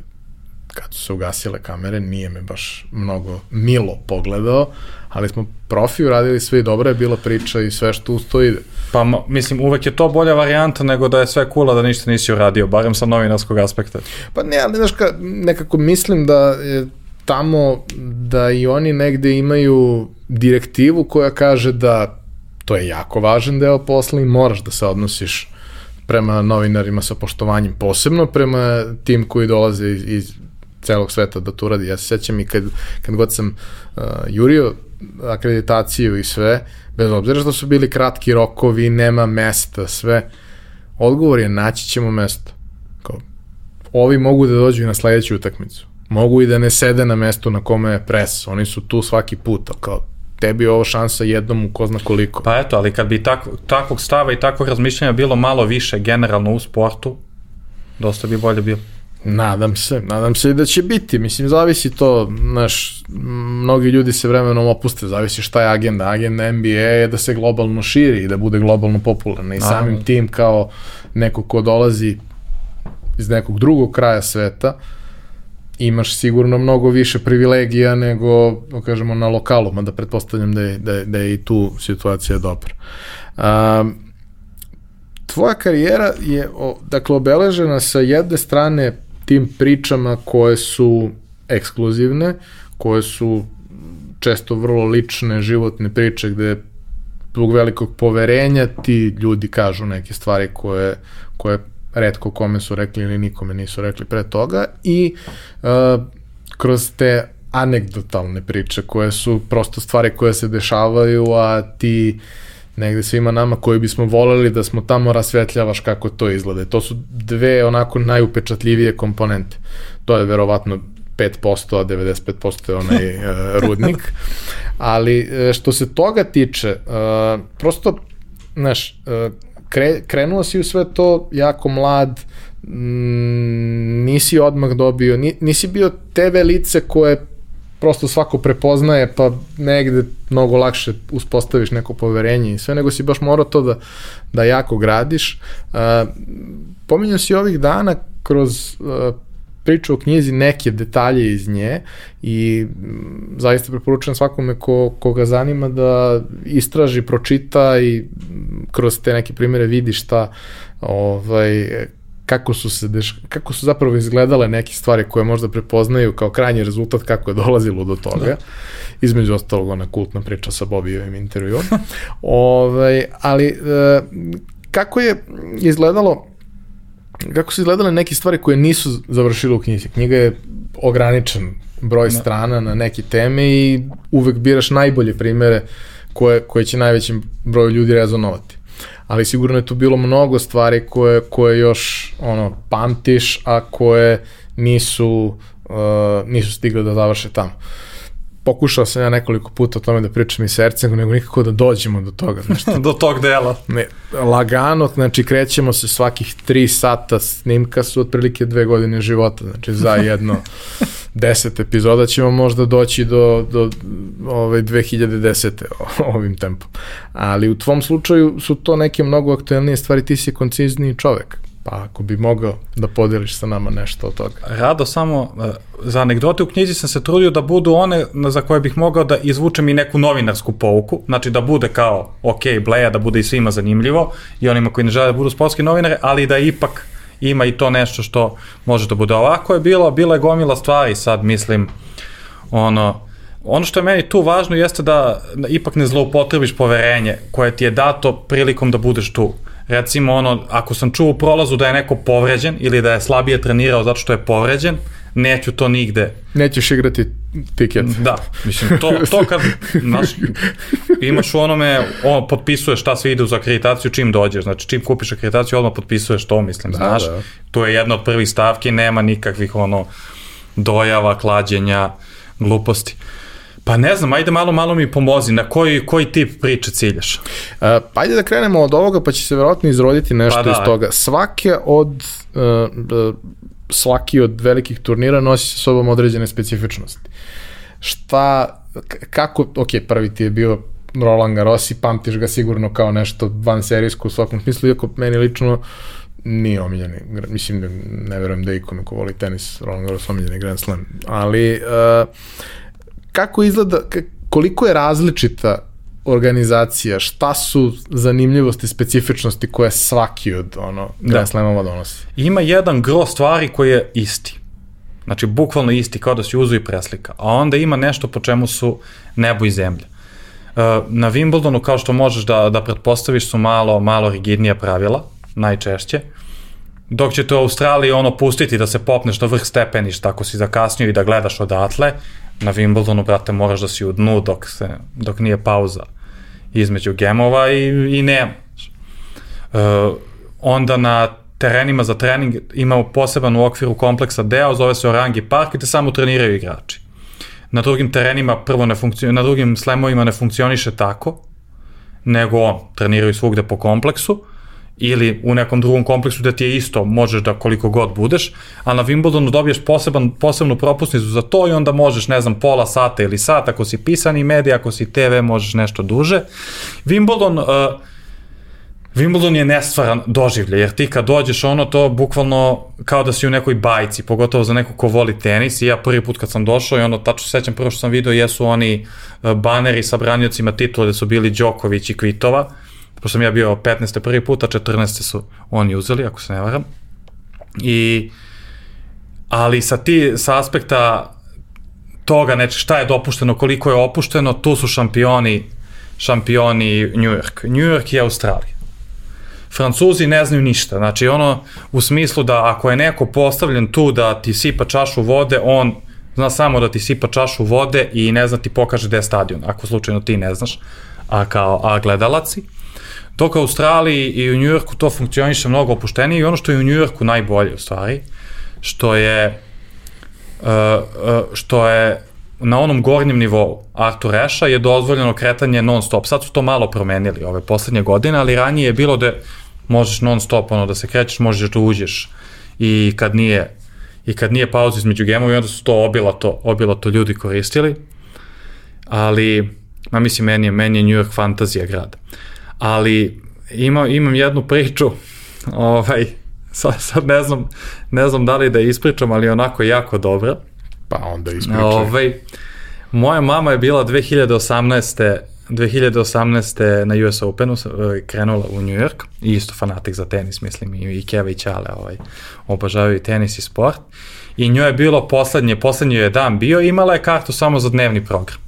Kad su se ugasile kamere, nije me baš mnogo milo pogledao, ali smo profi uradili sve i dobra je bila priča i sve što uz to ide. Pa mislim, uvek je to bolja varijanta nego da je sve kula da ništa nisi uradio, barem sa novinarskog aspekta. Pa ne, ali znaš ka, nekako mislim da je tamo da i oni negde imaju direktivu koja kaže da to je jako važan deo posla i moraš da se odnosiš prema novinarima sa poštovanjem, posebno prema tim koji dolaze iz, iz celog sveta da to uradi. Ja se sećam i kad, kad god sam uh, jurio akreditaciju i sve, bez obzira što su bili kratki rokovi, nema mesta, sve, odgovor je naći ćemo mesto. Kao, ovi mogu da dođu i na sledeću utakmicu. Mogu i da ne sede na mestu na kome je pres. Oni su tu svaki put, kao tebi je ovo šansa jednom u ko zna koliko. Pa eto, ali kad bi tak, takvog stava i takvog razmišljanja bilo malo više generalno u sportu, dosta bi bolje bilo. Nadam se, nadam se i da će biti. Mislim, zavisi to, znaš, mnogi ljudi se vremenom opuste, zavisi šta je agenda. Agenda NBA je da se globalno širi i da bude globalno popularna i samim tim kao neko ko dolazi iz nekog drugog kraja sveta, imaš sigurno mnogo više privilegija nego, da kažemo, na lokalu, mada pretpostavljam da je, da je, da je i tu situacija dobra. Um, tvoja karijera je o, dakle obeležena sa jedne strane tim pričama koje su ekskluzivne, koje su često vrlo lične životne priče gde zbog velikog poverenja ti ljudi kažu neke stvari koje, koje redko kome su rekli ili nikome nisu rekli pre toga i uh, kroz te anegdotalne priče koje su prosto stvari koje se dešavaju, a ti negde svima nama koji bismo voleli da smo tamo rasvetljavaš kako to izgleda. To su dve onako najupečatljivije komponente. To je verovatno 5%, a 95% je onaj uh, [LAUGHS] rudnik. Ali e, što se toga tiče, uh, prosto, znaš, uh, kre, krenuo si u sve to jako mlad, mm, nisi odmah dobio, ni, nisi bio TV lice koje prosto svako prepoznaje, pa negde mnogo lakše uspostaviš neko poverenje i sve, nego si baš morao to da, da jako gradiš. Uh, pominjao si ovih dana kroz priču o knjizi neke detalje iz nje i m, zaista preporučujem svakome ko, ko ga zanima da istraži, pročita i m, kroz te neke primere vidi šta ovaj, kako su se deš, kako su zapravo izgledale neke stvari koje možda prepoznaju kao krajnji rezultat kako je dolazilo do toga. Da. Između ostalog ona kultna priča sa Bobijevim intervjuom. [LAUGHS] ovaj, ali e, kako je izgledalo kako su izgledale neke stvari koje nisu završile u knjizi. Knjiga je ograničen broj Da. strana na neke teme i uvek biraš najbolje primere koje, koje će najvećim broju ljudi rezonovati. Ali sigurno je tu bilo mnogo stvari koje, koje još ono, pamtiš, a koje nisu, uh, nisu stigle da završe tamo. Pokušao sam ja nekoliko puta o tome da pričam i srcem, nego nikako da dođemo do toga. Znaš, [LAUGHS] Do tog dela. Ne, lagano, znači krećemo se svakih tri sata snimka su otprilike dve godine života, znači za [LAUGHS] jedno 10 epizoda ćemo možda doći do, do ove 2010. [LAUGHS] ovim tempom. Ali u tvom slučaju su to neke mnogo aktuelnije stvari, ti si koncizniji čovek. Pa ako bi mogao da podeliš sa nama nešto od toga. Rado, samo e, za anegdote u knjizi sam se trudio da budu one za koje bih mogao da izvučem i neku novinarsku pouku, znači da bude kao, ok, bleja, da bude i svima zanimljivo i onima koji ne žele da budu sportski novinare, ali da ipak ima i to nešto što može da bude. Ovako je bilo, bila je gomila stvari sad, mislim, ono, ono što je meni tu važno jeste da, da ipak ne zloupotrebiš poverenje koje ti je dato prilikom da budeš tu recimo ono, ako sam čuo u prolazu da je neko povređen ili da je slabije trenirao zato što je povređen, neću to nigde. Nećeš igrati tiket. Da, mislim, to, to kad znaš, imaš u onome, on potpisuješ šta sve ide uz akreditaciju čim dođeš, znači čim kupiš akreditaciju odmah potpisuješ to, mislim, da, znaš, da. to je jedna od prvih stavki, nema nikakvih ono dojava, klađenja, gluposti. Uh, Pa ne znam, ajde malo, malo mi pomozi, na koji, koji tip priče ciljaš? Uh, pa ajde da krenemo od ovoga, pa će se verovatno izroditi nešto pa da, iz toga. Svake od, uh, svaki od velikih turnira nosi sa sobom određene specifičnosti. Šta, kako, ok, prvi ti je bio Roland Garros i pamtiš ga sigurno kao nešto van serijsko u svakom smislu, iako meni lično nije omiljeni, mislim da ne verujem da ikome ko voli tenis, Roland Garros omiljeni Grand Slam, ali uh, kako izgleda, koliko je različita organizacija, šta su zanimljivosti, specifičnosti koje svaki od ono, da. Grand Slamova donosi? Ima jedan gro stvari koji je isti. Znači, bukvalno isti, kao da si uzu i preslika. A onda ima nešto po čemu su nebo i zemlja. Uh, na Wimbledonu, kao što možeš da, da pretpostaviš, su malo, malo rigidnija pravila, najčešće. Dok će te u Australiji ono pustiti da se popneš na vrh stepeništa ako si zakasnio i da gledaš odatle, na Wimbledonu, brate, moraš da si u dnu dok, se, dok nije pauza između gemova i, i nema. Uh, onda na terenima za trening imamo poseban u okviru kompleksa deo, zove se Orangi Park te samo treniraju igrači. Na drugim terenima prvo ne funkcioniše, na drugim slemovima ne funkcioniše tako, nego on, treniraju svugde po kompleksu, ili u nekom drugom kompleksu da ti je isto, možeš da koliko god budeš, a na Wimbledonu dobiješ poseban, posebnu propusnicu za to i onda možeš, ne znam, pola sata ili sat, ako si pisani medij, ako si TV, možeš nešto duže. Wimbledon, uh, Wimbledon je nestvaran doživlje, jer ti kad dođeš ono to bukvalno kao da si u nekoj bajci, pogotovo za neko ko voli tenis i ja prvi put kad sam došao i ono tačno sećam prvo što sam video jesu oni uh, baneri sa branjocima titula da su bili Đoković i Kvitova, pošto sam ja bio 15. prvi put, a 14. su oni uzeli, ako se ne varam. I, ali sa ti, sa aspekta toga, neče, šta je dopušteno, koliko je opušteno, tu su šampioni, šampioni New York. New York i Australija. Francuzi ne znaju ništa, znači ono u smislu da ako je neko postavljen tu da ti sipa čašu vode, on zna samo da ti sipa čašu vode i ne zna ti pokaže gde je stadion, ako slučajno ti ne znaš, a kao a gledalaci. Dok u Australiji i u Njujorku to funkcioniše mnogo opuštenije i ono što je u Njujorku najbolje u stvari, što je uh, što je na onom gornjem nivou Artur Asha je dozvoljeno kretanje non stop. Sad su to malo promenili ove poslednje godine, ali ranije je bilo da možeš non stop ono da se krećeš, možeš da uđeš i kad nije i kad nije pauza između gemova i onda su to obilato, obilato ljudi koristili. Ali, ma mislim, meni je, meni je New York fantazija grad. Uh, ali ima, imam jednu priču, ovaj, sad, sad ne znam, ne znam da li da ispričam, ali onako jako dobra. Pa onda ispričam. Ovaj, moja mama je bila 2018. 2018. na US Openu eh, krenula u New York i isto fanatik za tenis, mislim, i, i Keva i Ćale ovaj, obožavaju tenis i sport. I njoj je bilo poslednje, poslednji je dan bio, imala je kartu samo za dnevni program.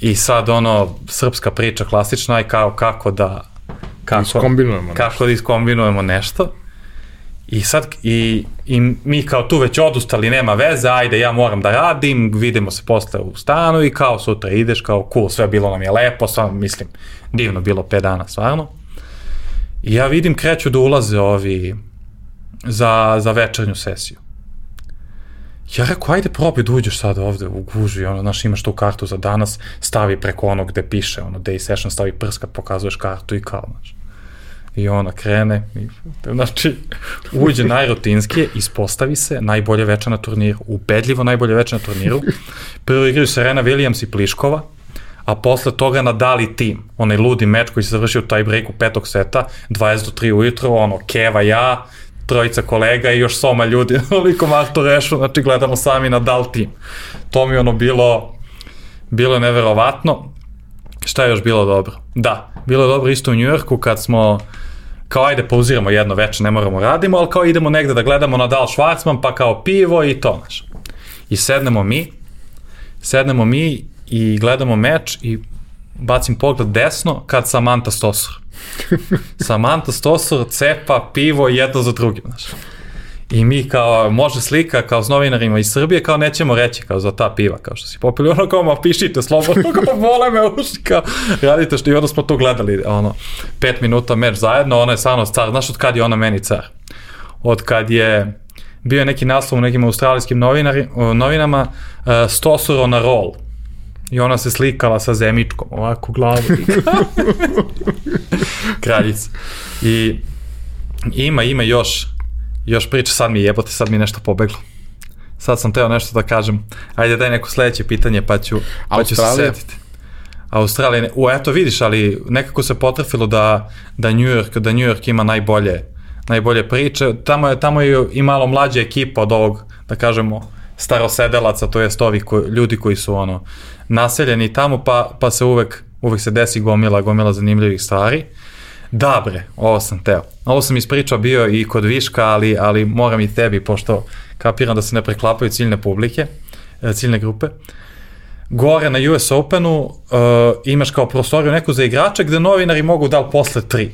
I sad ono, srpska priča klasična je kao kako da kako, iskombinujemo kako nešto. da iskombinujemo nešto. I sad, i, i mi kao tu već odustali, nema veze, ajde ja moram da radim, vidimo se posle u stanu i kao sutra ideš, kao cool, sve bilo nam je lepo, sam, mislim, divno bilo 5 dana, stvarno. I ja vidim kreću da ulaze ovi za, za večernju sesiju. Ja rekao, ajde probaj da uđeš sad ovde u guži, ono, znaš, imaš tu kartu za danas, stavi preko onog gde piše, ono, day session, stavi prst kad pokazuješ kartu i kao, znaš. I ona krene, i, znači, uđe najrutinskije, ispostavi se najbolje veče na turniru, ubedljivo najbolje veče na turniru. Prvo igraju Serena Williams i Pliškova, a posle toga nadali tim, onaj ludi meč koji se završio u taj breaku petog seta, 20 do 3 ujutro, ono, Keva, ja, trojica kolega i još soma ljudi, [LAUGHS] oliko Marto Rešu, znači gledamo sami Nadal tim. To mi ono bilo, bilo je neverovatno. Šta je još bilo dobro? Da, bilo je dobro isto u Njujorku kad smo kao ajde pauziramo jedno veče, ne moramo radimo, ali kao idemo negde da gledamo Nadal Schwarzman, pa kao pivo i to, znaš. I sednemo mi, sednemo mi i gledamo meč i bacim pogled desno kad Samantha Stosur. [LAUGHS] Samantha Stosur cepa pivo jedno za drugim, znaš. I mi kao, može slika kao s novinarima iz Srbije, kao nećemo reći kao za ta piva, kao što si popili, ono kao, ma pišite slobodno, [LAUGHS] kao vole me uši, kao radite što i onda smo to gledali, ono, pet minuta meč zajedno, ona je stvarno car, znaš od kad je ona meni car? Od kad je bio neki naslov u nekim australijskim novinari, novinama, uh, on a roll, I ona se slikala sa zemičkom, ovako glavu. [LAUGHS] Kraljica. I ima, ima još, još priča, sad mi jebote, sad mi nešto pobeglo. Sad sam teo nešto da kažem. Ajde, daj neko sledeće pitanje, pa ću, pa ću se setiti. Australija, u eto vidiš, ali nekako se potrefilo da, da New York, da New York ima najbolje, najbolje priče. Tamo je, tamo je i malo mlađa ekipa od ovog, da kažemo, starosedelaca, to jest ovih ko, ljudi koji su ono naseljeni tamo, pa, pa se uvek, uvek se desi gomila, gomila zanimljivih stvari. Da bre, ovo sam teo. Ovo sam ispričao bio i kod Viška, ali, ali moram i tebi, pošto kapiram da se ne preklapaju ciljne publike, e, ciljne grupe. Gore na US Openu uh, imaš kao prostoriju neku za igrače gde novinari mogu da li posle tri.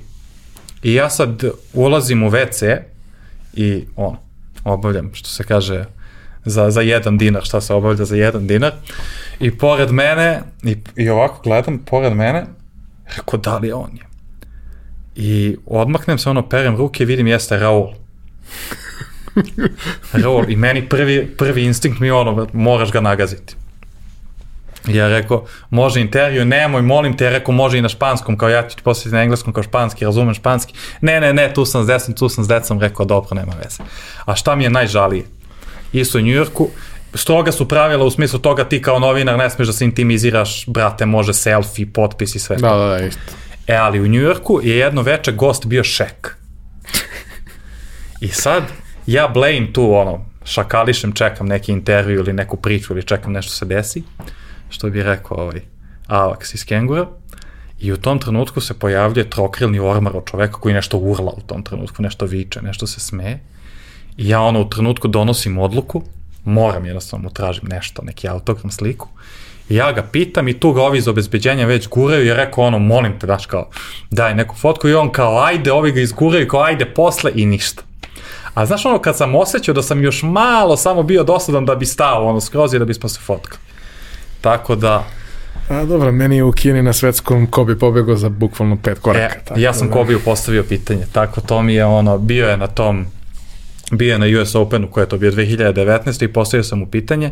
I ja sad ulazim u WC i ono, obavljam, što se kaže, za, za jedan dinar, šta se obavlja za jedan dinar. I pored mene, i, i ovako gledam, pored mene, rekao, da li on je? I odmaknem se, ono, perem ruke i vidim, jeste Raul. [LAUGHS] Raul, i meni prvi, prvi instinkt mi je ono, moraš ga nagaziti. I ja rekao, može intervju, nemoj, molim te, ja rekao, može i na španskom, kao ja ću ti poslati na engleskom kao španski, razumem španski. Ne, ne, ne, tu sam s decom, tu sam s decom, rekao, dobro, nema veze. A šta mi je najžalije? Isto u Njujorku, stroga su pravila u smislu toga ti kao novinar ne smeš da se intimiziraš, brate, može selfie, potpis i sve. Da, da, da, isto. E, ali u Njujorku je jedno veče gost bio šek. I sad, ja blame tu, ono, šakališem, čekam neki intervju ili neku priču ili čekam nešto se desi, što bi rekao ovaj Alex iz Kengura. I u tom trenutku se pojavljuje trokrilni ormar od čoveka koji nešto urla u tom trenutku, nešto viče, nešto se smeje. I ja ono u trenutku donosim odluku, moram jednostavno mu tražim nešto, neki autogram sliku, I ja ga pitam i tu ga ovi iz obezbeđenja već guraju i je rekao ono, molim te, daš kao, daj neku fotku i on kao, ajde, ovi ga izguraju, kao, ajde, posle i ništa. A znaš ono, kad sam osjećao da sam još malo samo bio dosadan da bi stao, ono, skroz i da bismo se fotkali. Tako da... A dobro, meni je u Kini na svetskom Kobe pobegao za bukvalno pet koraka. E, tako ja sam da... Kobe postavio pitanje, tako to mi je ono, bio je na tom bio na US Openu koje je to bio 2019. i postavio sam mu pitanje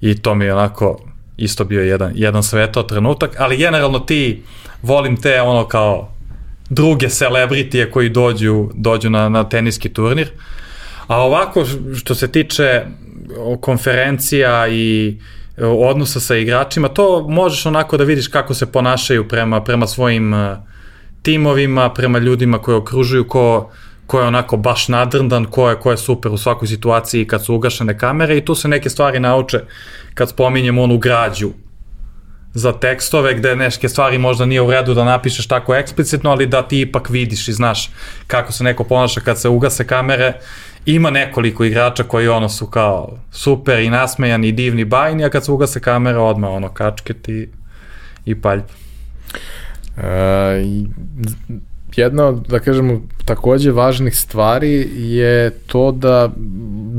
i to mi je onako isto bio jedan, jedan sveto trenutak, ali generalno ti volim te ono kao druge celebritije koji dođu, dođu na, na teniski turnir. A ovako što se tiče konferencija i odnosa sa igračima, to možeš onako da vidiš kako se ponašaju prema, prema svojim timovima, prema ljudima koje okružuju, ko, ko je onako baš nadrndan, ko je, ko je super u svakoj situaciji kad su ugašene kamere i tu se neke stvari nauče kad spominjem onu građu za tekstove gde neke stvari možda nije u redu da napišeš tako eksplicitno, ali da ti ipak vidiš i znaš kako se neko ponaša kad se ugase kamere. Ima nekoliko igrača koji ono su kao super i nasmejani i divni bajni, a kad se ugase kamere odmah ono kačket i, i palj. Uh, jedna od, da kažemo, takođe važnih stvari je to da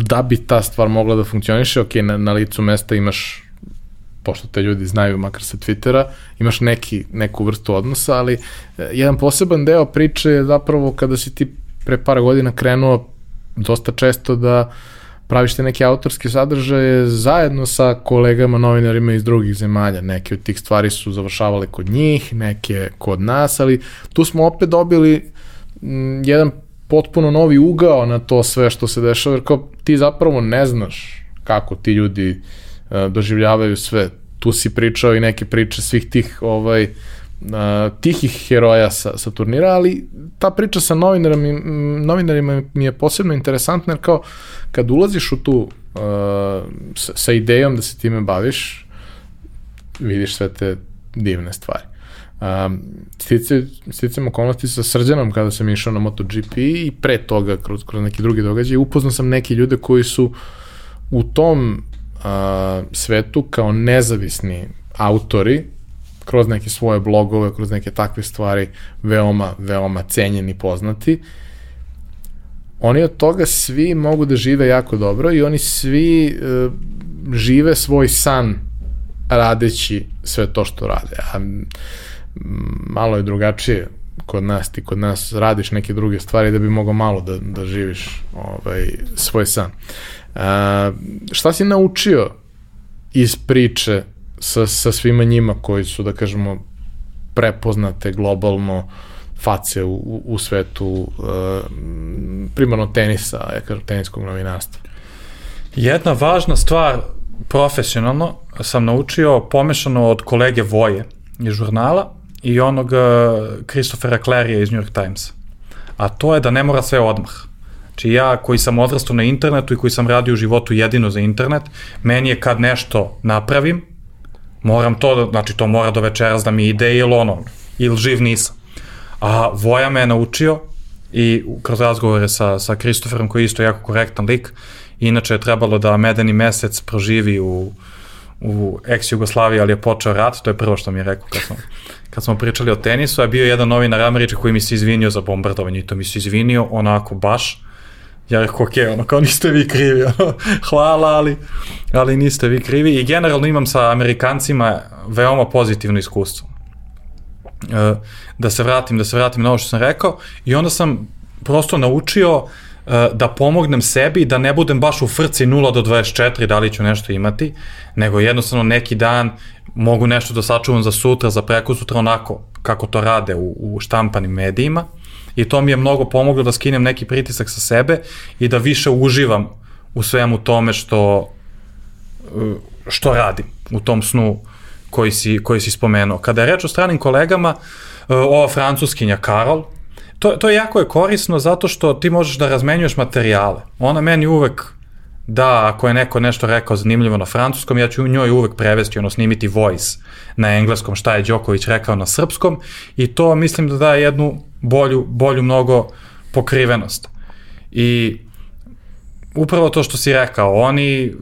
da bi ta stvar mogla da funkcioniše, ok, na, na licu mesta imaš pošto te ljudi znaju makar sa Twittera, imaš neki, neku vrstu odnosa, ali e, jedan poseban deo priče je zapravo kada si ti pre par godina krenuo dosta često da uh, praviš te neke autorske sadržaje zajedno sa kolegama novinarima iz drugih zemalja. Neke od tih stvari su završavale kod njih, neke kod nas, ali tu smo opet dobili m, jedan potpuno novi ugao na to sve što se dešava, jer kao ti zapravo ne znaš kako ti ljudi uh, doživljavaju sve. Tu si pričao i neke priče svih tih ovaj, uh, tihih heroja sa, sa turnira, ali ta priča sa novinarima, novinarima mi je posebno interesantna, jer kao kad ulaziš u tu uh, sa, sa idejom da se time baviš, vidiš sve te divne stvari. Um, stice, sticam okolnosti sa Srđanom kada sam išao na MotoGP i pre toga kroz, kroz neki drugi događaj upoznao sam neke ljude koji su u tom uh, svetu kao nezavisni autori kroz neke svoje blogove, kroz neke takve stvari veoma, veoma cenjeni, poznati. Oni od toga svi mogu da žive jako dobro i oni svi e, žive svoj san radeći sve to što rade. A malo je drugačije kod nas, ti kod nas radiš neke druge stvari da bi mogao malo da, da živiš ovaj, svoj san. A, šta si naučio iz priče sa, sa svima njima koji su, da kažemo, prepoznate globalno face u, u svetu uh, primarno tenisa, ja kažem, teniskog novinarstva. Jedna važna stvar profesionalno sam naučio pomešano od kolege Voje iz žurnala i onog Christophera Clarija iz New York Timesa. A to je da ne mora sve odmah. Znači ja koji sam odrastao na internetu i koji sam radio u životu jedino za internet, meni je kad nešto napravim, Moram to, da, znači to mora do večeras da mi ide ili ono, ili živ nisam. A Voja me je naučio i kroz razgovore sa, sa Kristoferom koji je isto jako korektan lik, inače je trebalo da medeni mesec proživi u, u ex-Jugoslaviji, ali je počeo rat, to je prvo što mi je rekao kad smo, kad smo pričali o tenisu, a bio jedan novinar Američki koji mi se izvinio za bombardovanje i to mi se izvinio onako baš, Ja rekao, ok, ono, kao niste vi krivi, ono, [LAUGHS] hvala, ali, ali niste vi krivi. I generalno imam sa Amerikancima veoma pozitivno iskustvo. E, da se vratim, da se vratim na ovo što sam rekao i onda sam prosto naučio e, da pomognem sebi, da ne budem baš u frci 0 do 24, da li ću nešto imati, nego jednostavno neki dan mogu nešto da sačuvam za sutra, za preko sutra, onako kako to rade u, u štampanim medijima i to mi je mnogo pomoglo da skinem neki pritisak sa sebe i da više uživam u svemu tome što što radim u tom snu koji si, koji si spomenuo. Kada je reč o stranim kolegama, ova francuskinja Karol, to, to jako je korisno zato što ti možeš da razmenjuješ materijale. Ona meni uvek da, ako je neko nešto rekao zanimljivo na francuskom, ja ću njoj uvek prevesti, ono, snimiti voice na engleskom, šta je Đoković rekao na srpskom i to mislim da daje jednu bolju, bolju mnogo pokrivenost. I upravo to što si rekao, oni,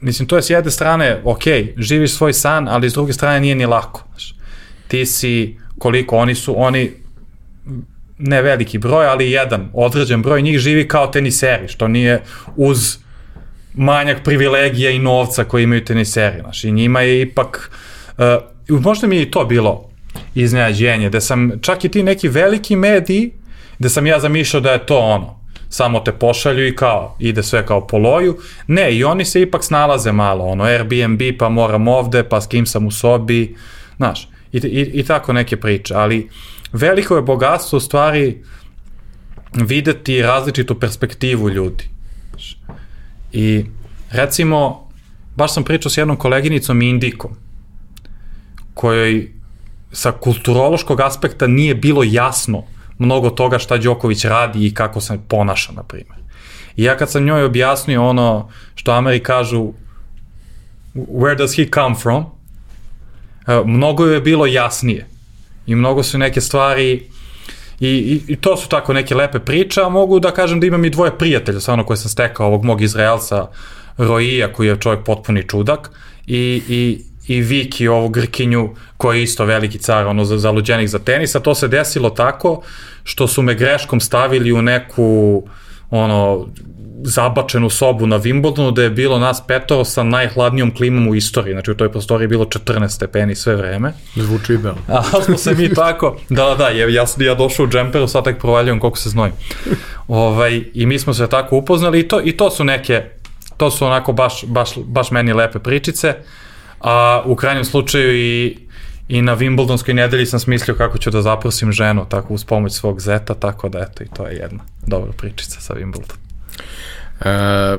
mislim, to je s jedne strane, ok, živiš svoj san, ali s druge strane nije ni lako. Znaš. Ti si, koliko oni su, oni, ne veliki broj, ali jedan određen broj njih živi kao teniseri, što nije uz manjak privilegija i novca koji imaju teniseri, znaš, i njima je ipak, uh, možda mi je i to bilo iznenađenje, da sam čak i ti neki veliki mediji, da sam ja zamišljao da je to ono, samo te pošalju i kao, ide sve kao po loju. Ne, i oni se ipak snalaze malo, ono, Airbnb, pa moram ovde, pa s kim sam u sobi, znaš, i, i, i tako neke priče, ali veliko je bogatstvo u stvari videti različitu perspektivu ljudi. I recimo, baš sam pričao s jednom koleginicom Indikom, kojoj sa kulturološkog aspekta nije bilo jasno mnogo toga šta Đoković radi i kako se ponaša, na primjer. I ja kad sam njoj objasnio ono što Ameri kažu where does he come from, e, mnogo je bilo jasnije. I mnogo su neke stvari i, i, i to su tako neke lepe priče, a mogu da kažem da imam i dvoje prijatelja, sa ono koje sam stekao, ovog mog Izraelca Roija, koji je čovjek potpuni čudak, i, i, i Viki, ovu Grkinju, koji je isto veliki car, ono, za, zaluđenih za tenisa. To se desilo tako što su me greškom stavili u neku, ono, zabačenu sobu na Wimbledonu da je bilo nas petoro sa najhladnijom klimom u istoriji. Znači u toj prostoriji je bilo 14 stepeni sve vreme. Zvuči da. A smo se mi [LAUGHS] tako, da, da, da, ja, ja, ja došao u džemperu, sad tek provaljujem koliko se znojim. ovaj, I mi smo se tako upoznali i to, i to su neke, to su onako baš, baš, baš meni lepe pričice. A u krajnjem slučaju i, I na Wimbledonskoj nedelji sam smislio kako ću da zaprosim ženu, tako uz pomoć svog zeta, tako da eto i to je jedna dobra pričica sa Wimbledon. E,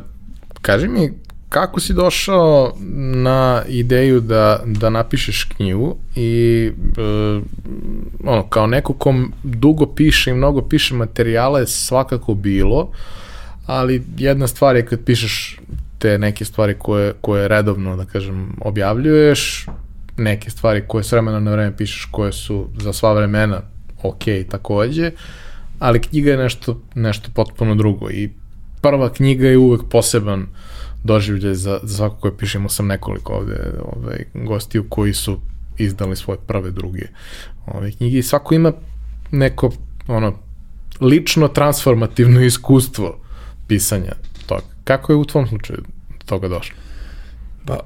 kaži mi, kako si došao na ideju da, da napišeš knjigu i e, ono, kao neko kom dugo piše i mnogo piše materijala je svakako bilo, ali jedna stvar je kad pišeš te neke stvari koje, koje redovno, da kažem, objavljuješ, neke stvari koje s vremena na vreme pišeš koje su za sva vremena ok takođe, ali knjiga je nešto, nešto potpuno drugo i prva knjiga je uvek poseban doživljaj za, za svako koje pišemo sam nekoliko ovde ovaj, gostiju koji su izdali svoje prve druge ove knjige i svako ima neko ono lično transformativno [LAUGHS] iskustvo pisanja toga. Kako je u tvom slučaju toga došlo? Pa,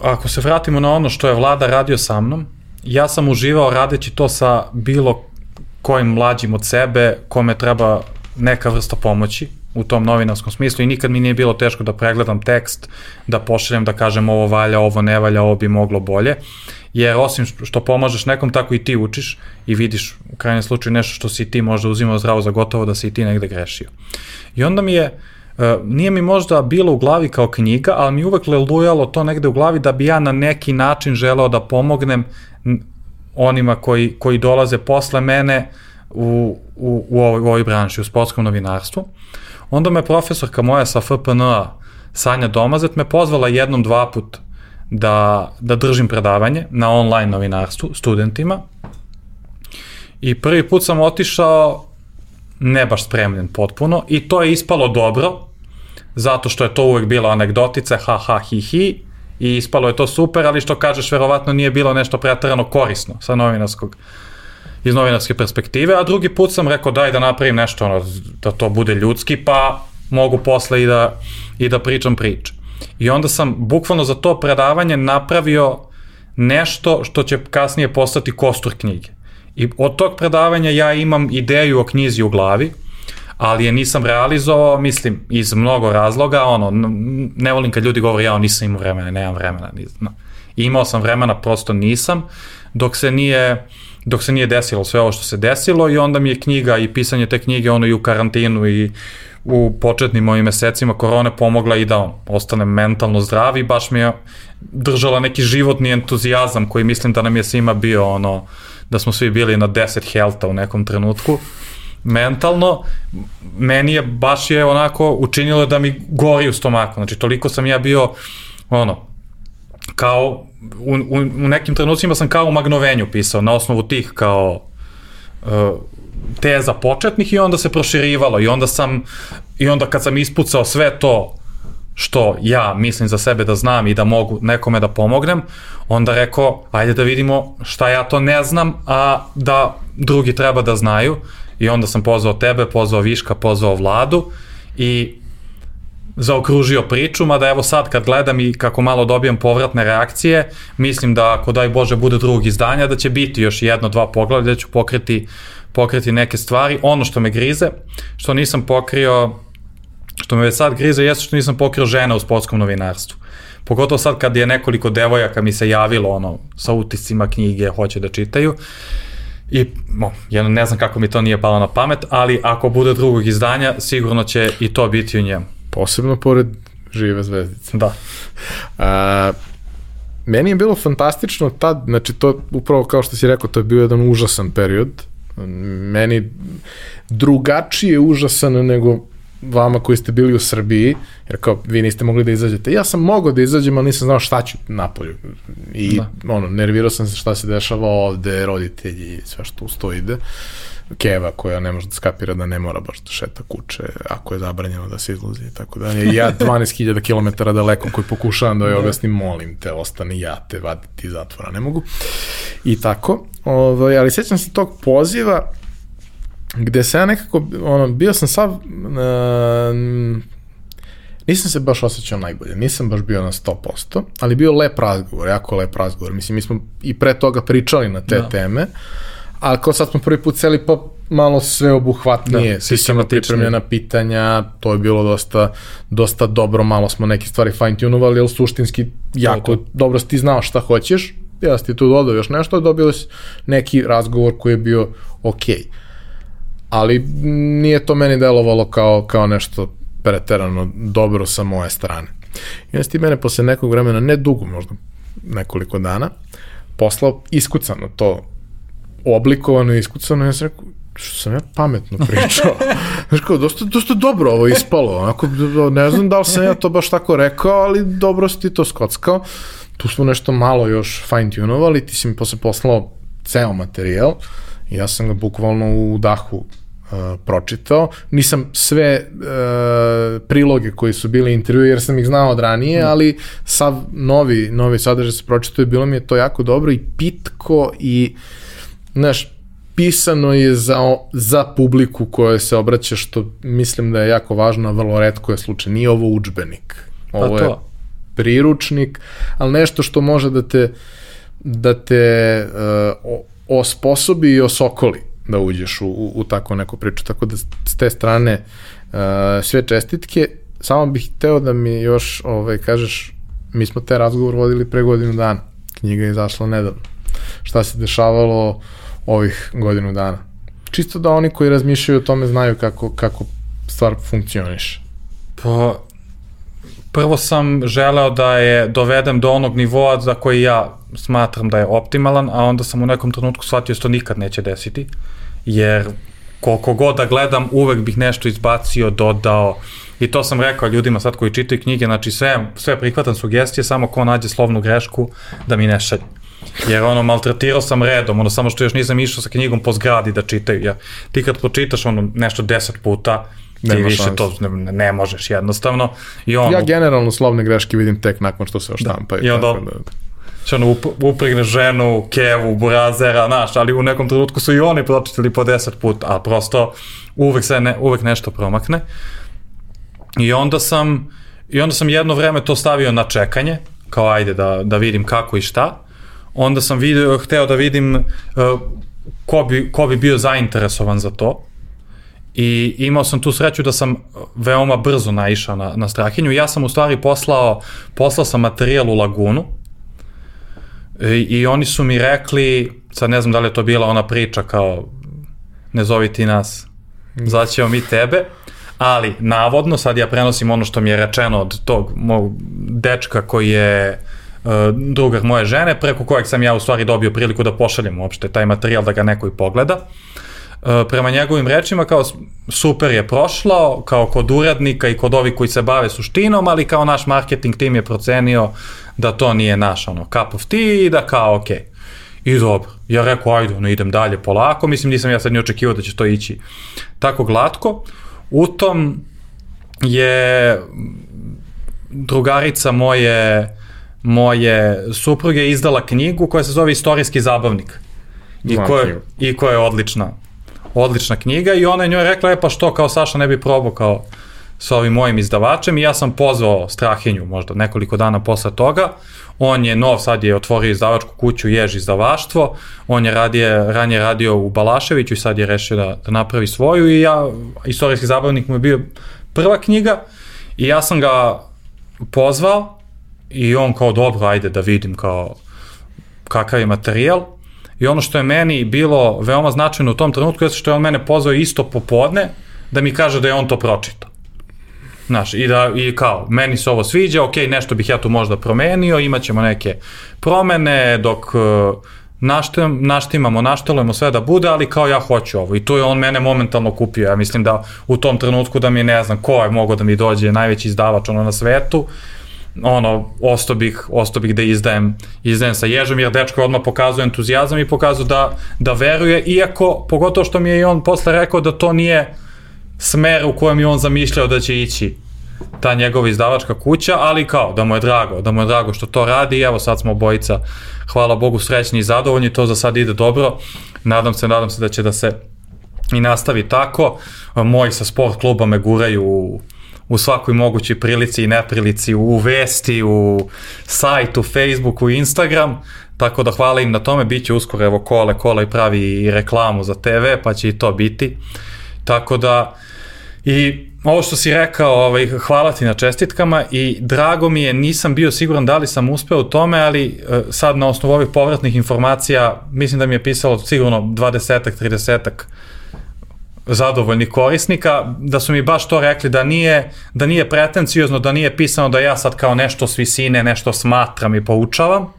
ako se vratimo na ono što je vlada radio sa mnom, ja sam uživao radeći to sa bilo kojim mlađim od sebe, kome treba neka vrsta pomoći u tom novinarskom smislu i nikad mi nije bilo teško da pregledam tekst, da pošaljem, da kažem ovo valja, ovo ne valja, ovo bi moglo bolje, jer osim što pomažeš nekom, tako i ti učiš i vidiš u krajnjem slučaju nešto što si ti možda uzimao zdravo za gotovo da si i ti negde grešio. I onda mi je, Uh, nije mi možda bilo u glavi kao knjiga, ali mi uvek lelujalo to negde u glavi da bi ja na neki način želeo da pomognem onima koji, koji dolaze posle mene u, u, u, ovoj, u ovoj branši, u sportskom novinarstvu. Onda me profesorka moja sa FPN-a, Sanja Domazet, me pozvala jednom, dva put da, da držim predavanje na online novinarstvu studentima. I prvi put sam otišao ne baš spremljen potpuno i to je ispalo dobro, zato što je to uvek bila anegdotica, ha ha hi hi, i ispalo je to super, ali što kažeš, verovatno nije bilo nešto pretarano korisno sa novinarskog iz novinarske perspektive, a drugi put sam rekao daj da napravim nešto ono, da to bude ljudski, pa mogu posle i da, i da pričam priče. I onda sam bukvalno za to predavanje napravio nešto što će kasnije postati kostur knjige. I od tog predavanja ja imam ideju o knjizi u glavi, ali je nisam realizovao, mislim, iz mnogo razloga, ono, ne volim kad ljudi govore, ja nisam imao vremena, nemam vremena, nisam. Imao sam vremena, prosto nisam, dok se nije, dok se nije desilo sve ovo što se desilo i onda mi je knjiga i pisanje te knjige, ono i u karantinu i u početnim mojim mesecima korone pomogla i da on, ostanem mentalno zdrav i baš mi je držala neki životni entuzijazam koji mislim da nam je svima bio ono, da smo svi bili na 10 helta u nekom trenutku mentalno, meni je baš je onako učinilo da mi gori u stomaku. Znači, toliko sam ja bio, ono, kao, u, u, u nekim trenucima sam kao u magnovenju pisao, na osnovu tih kao uh, teza početnih i onda se proširivalo i onda sam, i onda kad sam ispucao sve to što ja mislim za sebe da znam i da mogu nekome da pomognem, onda rekao, ajde da vidimo šta ja to ne znam, a da drugi treba da znaju. I onda sam pozvao tebe, pozvao Viška, pozvao Vladu i zaokružio priču, mada evo sad kad gledam i kako malo dobijam povratne reakcije, mislim da ako daj Bože bude drugog izdanja, da će biti još jedno, dva poglavlja, da ću pokreti, pokreti neke stvari. Ono što me grize, što nisam pokrio Što me već sad grize jeste što nisam pokrio žena u sportskom novinarstvu. Pogotovo sad kad je nekoliko devojaka mi se javilo ono, sa utiscima knjige, hoće da čitaju. I no, jedno, ne znam kako mi to nije palo na pamet, ali ako bude drugog izdanja, sigurno će i to biti u njemu. Posebno pored žive zvezdice. Da. A, meni je bilo fantastično tad, znači to upravo kao što si rekao, to je bio jedan užasan period. Meni drugačije užasan nego vama koji ste bili u Srbiji, jer kao vi niste mogli da izađete. Ja sam mogao da izađem, ali nisam znao šta ću napolju. I da. ono, nervirao sam se šta se dešava ovde, roditelji i sve što uz to ide. Keva koja ne može da skapira da ne mora baš da šeta kuće ako je zabranjeno da se izlazi i tako da. Ja 12.000 km daleko koji pokušavam da joj da. objasnim, molim te, ostani ja te vaditi iz zatvora, ne mogu. I tako, ovaj, ali sećam se tog poziva gde se ja nekako, ono, bio sam sav, uh, nisam se baš osjećao najbolje, nisam baš bio na 100%, ali bio lep razgovor, jako lep razgovor. Mislim, mi smo i pre toga pričali na te da. teme, ali kao sad smo prvi put celi pa malo sve obuhvatnije, da, smo pripremljena pitanja, to je bilo dosta, dosta dobro, malo smo neke stvari fine tunovali, ali suštinski jako to, to. dobro si ti znao šta hoćeš, ja ti tu dodao još nešto, dobio si neki razgovor koji je bio okej. Okay. Ali nije to meni delovalo kao, kao nešto preterano dobro sa moje strane. I onda si ti mene posle nekog vremena, ne dugo, možda nekoliko dana, poslao iskucano to oblikovano i iskucano, ja sam rekao, što sam ja pametno pričao. [LAUGHS] Znaš kao, dosta, dosta dobro ovo ispalo, onako, ne znam da li sam ja to baš tako rekao, ali dobro si ti to skockao. Tu smo nešto malo još fine tunovali, ti si mi posle poslao ceo materijal ja sam ga bukvalno u dahu uh, pročitao. Nisam sve uh, priloge koji su bili intervju, jer sam ih znao od ranije, mm. ali sav novi, novi sadržaj se pročitao i bilo mi je to jako dobro i pitko i, znaš, pisano je za, za publiku koja se obraća, što mislim da je jako važno, a vrlo redko je slučaj. Nije ovo učbenik. Pa Ovo je priručnik, ali nešto što može da te da te uh, osposobi i osokoli da uđeš u, u, u tako neku priču. Tako da s te strane uh, sve čestitke. Samo bih hteo da mi još ovaj, kažeš, mi smo te razgovor vodili pre godinu dana. Knjiga je izašla nedavno. Šta se dešavalo ovih godinu dana? Čisto da oni koji razmišljaju o tome znaju kako, kako stvar funkcioniše. Pa, prvo sam želeo da je dovedem do onog nivoa za koji ja smatram da je optimalan, a onda sam u nekom trenutku shvatio da to nikad neće desiti, jer koliko god da gledam, uvek bih nešto izbacio, dodao, i to sam rekao ljudima sad koji čitaju knjige, znači sve, sve prihvatam sugestije, samo ko nađe slovnu grešku da mi ne šalje. Jer ono, maltretirao sam redom, ono, samo što još nisam išao sa knjigom po zgradi da čitaju. Ja, ti kad pročitaš ono, nešto deset puta, ti Nema više šans. to ne, ne možeš jednostavno. I ono, ja generalno slovne greške vidim tek nakon što se oštampaju. Da. I onda, da, što ono, up, upregne ženu, kevu, burazera, znaš, ali u nekom trenutku su i oni pročitali po deset puta, a prosto uvek se ne, uvek nešto promakne. I onda sam, i onda sam jedno vreme to stavio na čekanje, kao ajde da, da vidim kako i šta onda sam video, hteo da vidim uh, ko, bi, ko bi bio zainteresovan za to. I imao sam tu sreću da sam veoma brzo naišao na, na Strahinju. Ja sam u stvari poslao, poslao sam materijal u Lagunu I, i oni su mi rekli, sad ne znam da li je to bila ona priča kao ne zovi ti nas, zvaćemo mi tebe, ali navodno, sad ja prenosim ono što mi je rečeno od tog mog dečka koji je E, drugar moje žene, preko kojeg sam ja u stvari dobio priliku da pošaljem uopšte taj materijal da ga neko i pogleda. E, prema njegovim rečima kao super je prošlo, kao kod urednika i kod ovih koji se bave suštinom, ali kao naš marketing tim je procenio da to nije naš ono cup of tea i da kao. Okay. I dobro, ja rekao, ajde, no idem dalje polako, mislim nisam ja sad ni očekivao da će to ići tako glatko. U tom je drugarica moje moje supruge izdala knjigu koja se zove Istorijski zabavnik. I koja, I koja je odlična. Odlična knjiga i ona je njoj rekla, e pa što, kao Saša ne bi probao kao sa ovim mojim izdavačem i ja sam pozvao Strahinju možda nekoliko dana posle toga. On je nov, sad je otvorio izdavačku kuću Jež izdavaštvo, on je radije, ranije radio u Balaševiću i sad je rešio da, da napravi svoju i ja, istorijski zabavnik mu je bio prva knjiga i ja sam ga pozvao i on kao dobro, ajde da vidim kao kakav je materijal. I ono što je meni bilo veoma značajno u tom trenutku je što je on mene pozvao isto popodne da mi kaže da je on to pročitao. Znaš, i da, i kao, meni se ovo sviđa, ok, nešto bih ja tu možda promenio, imat ćemo neke promene dok uh, naštem, naštimamo, naštelujemo sve da bude, ali kao ja hoću ovo. I to je on mene momentalno kupio. Ja mislim da u tom trenutku da mi ne znam ko je mogao da mi dođe najveći izdavač ono na svetu, ono, osto bih, osto bih da izdajem, izdajem sa ježom, jer dečko odmah pokazuje entuzijazam i pokazuje da, da veruje, iako, pogotovo što mi je i on posle rekao da to nije smer u kojem je on zamišljao da će ići ta njegova izdavačka kuća, ali kao, da mu je drago, da mu je drago što to radi i evo sad smo obojica, hvala Bogu, srećni i zadovoljni, to za sad ide dobro, nadam se, nadam se da će da se i nastavi tako, moji sa sport kluba me guraju u u svakoj mogućoj prilici i neprilici, u vesti, u sajtu, Facebooku i Instagram, tako da hvala im na tome, bit će uskoro evo kole, kole i pravi i reklamu za TV, pa će i to biti. Tako da, i ovo što si rekao, ovaj, hvala ti na čestitkama i drago mi je, nisam bio siguran da li sam uspeo u tome, ali e, sad na osnovu ovih povratnih informacija, mislim da mi je pisalo sigurno 20-ak, 30-ak zadovoljnih korisnika, da su mi baš to rekli da nije, da nije pretenciozno, da nije pisano da ja sad kao nešto s visine, nešto smatram i poučavam,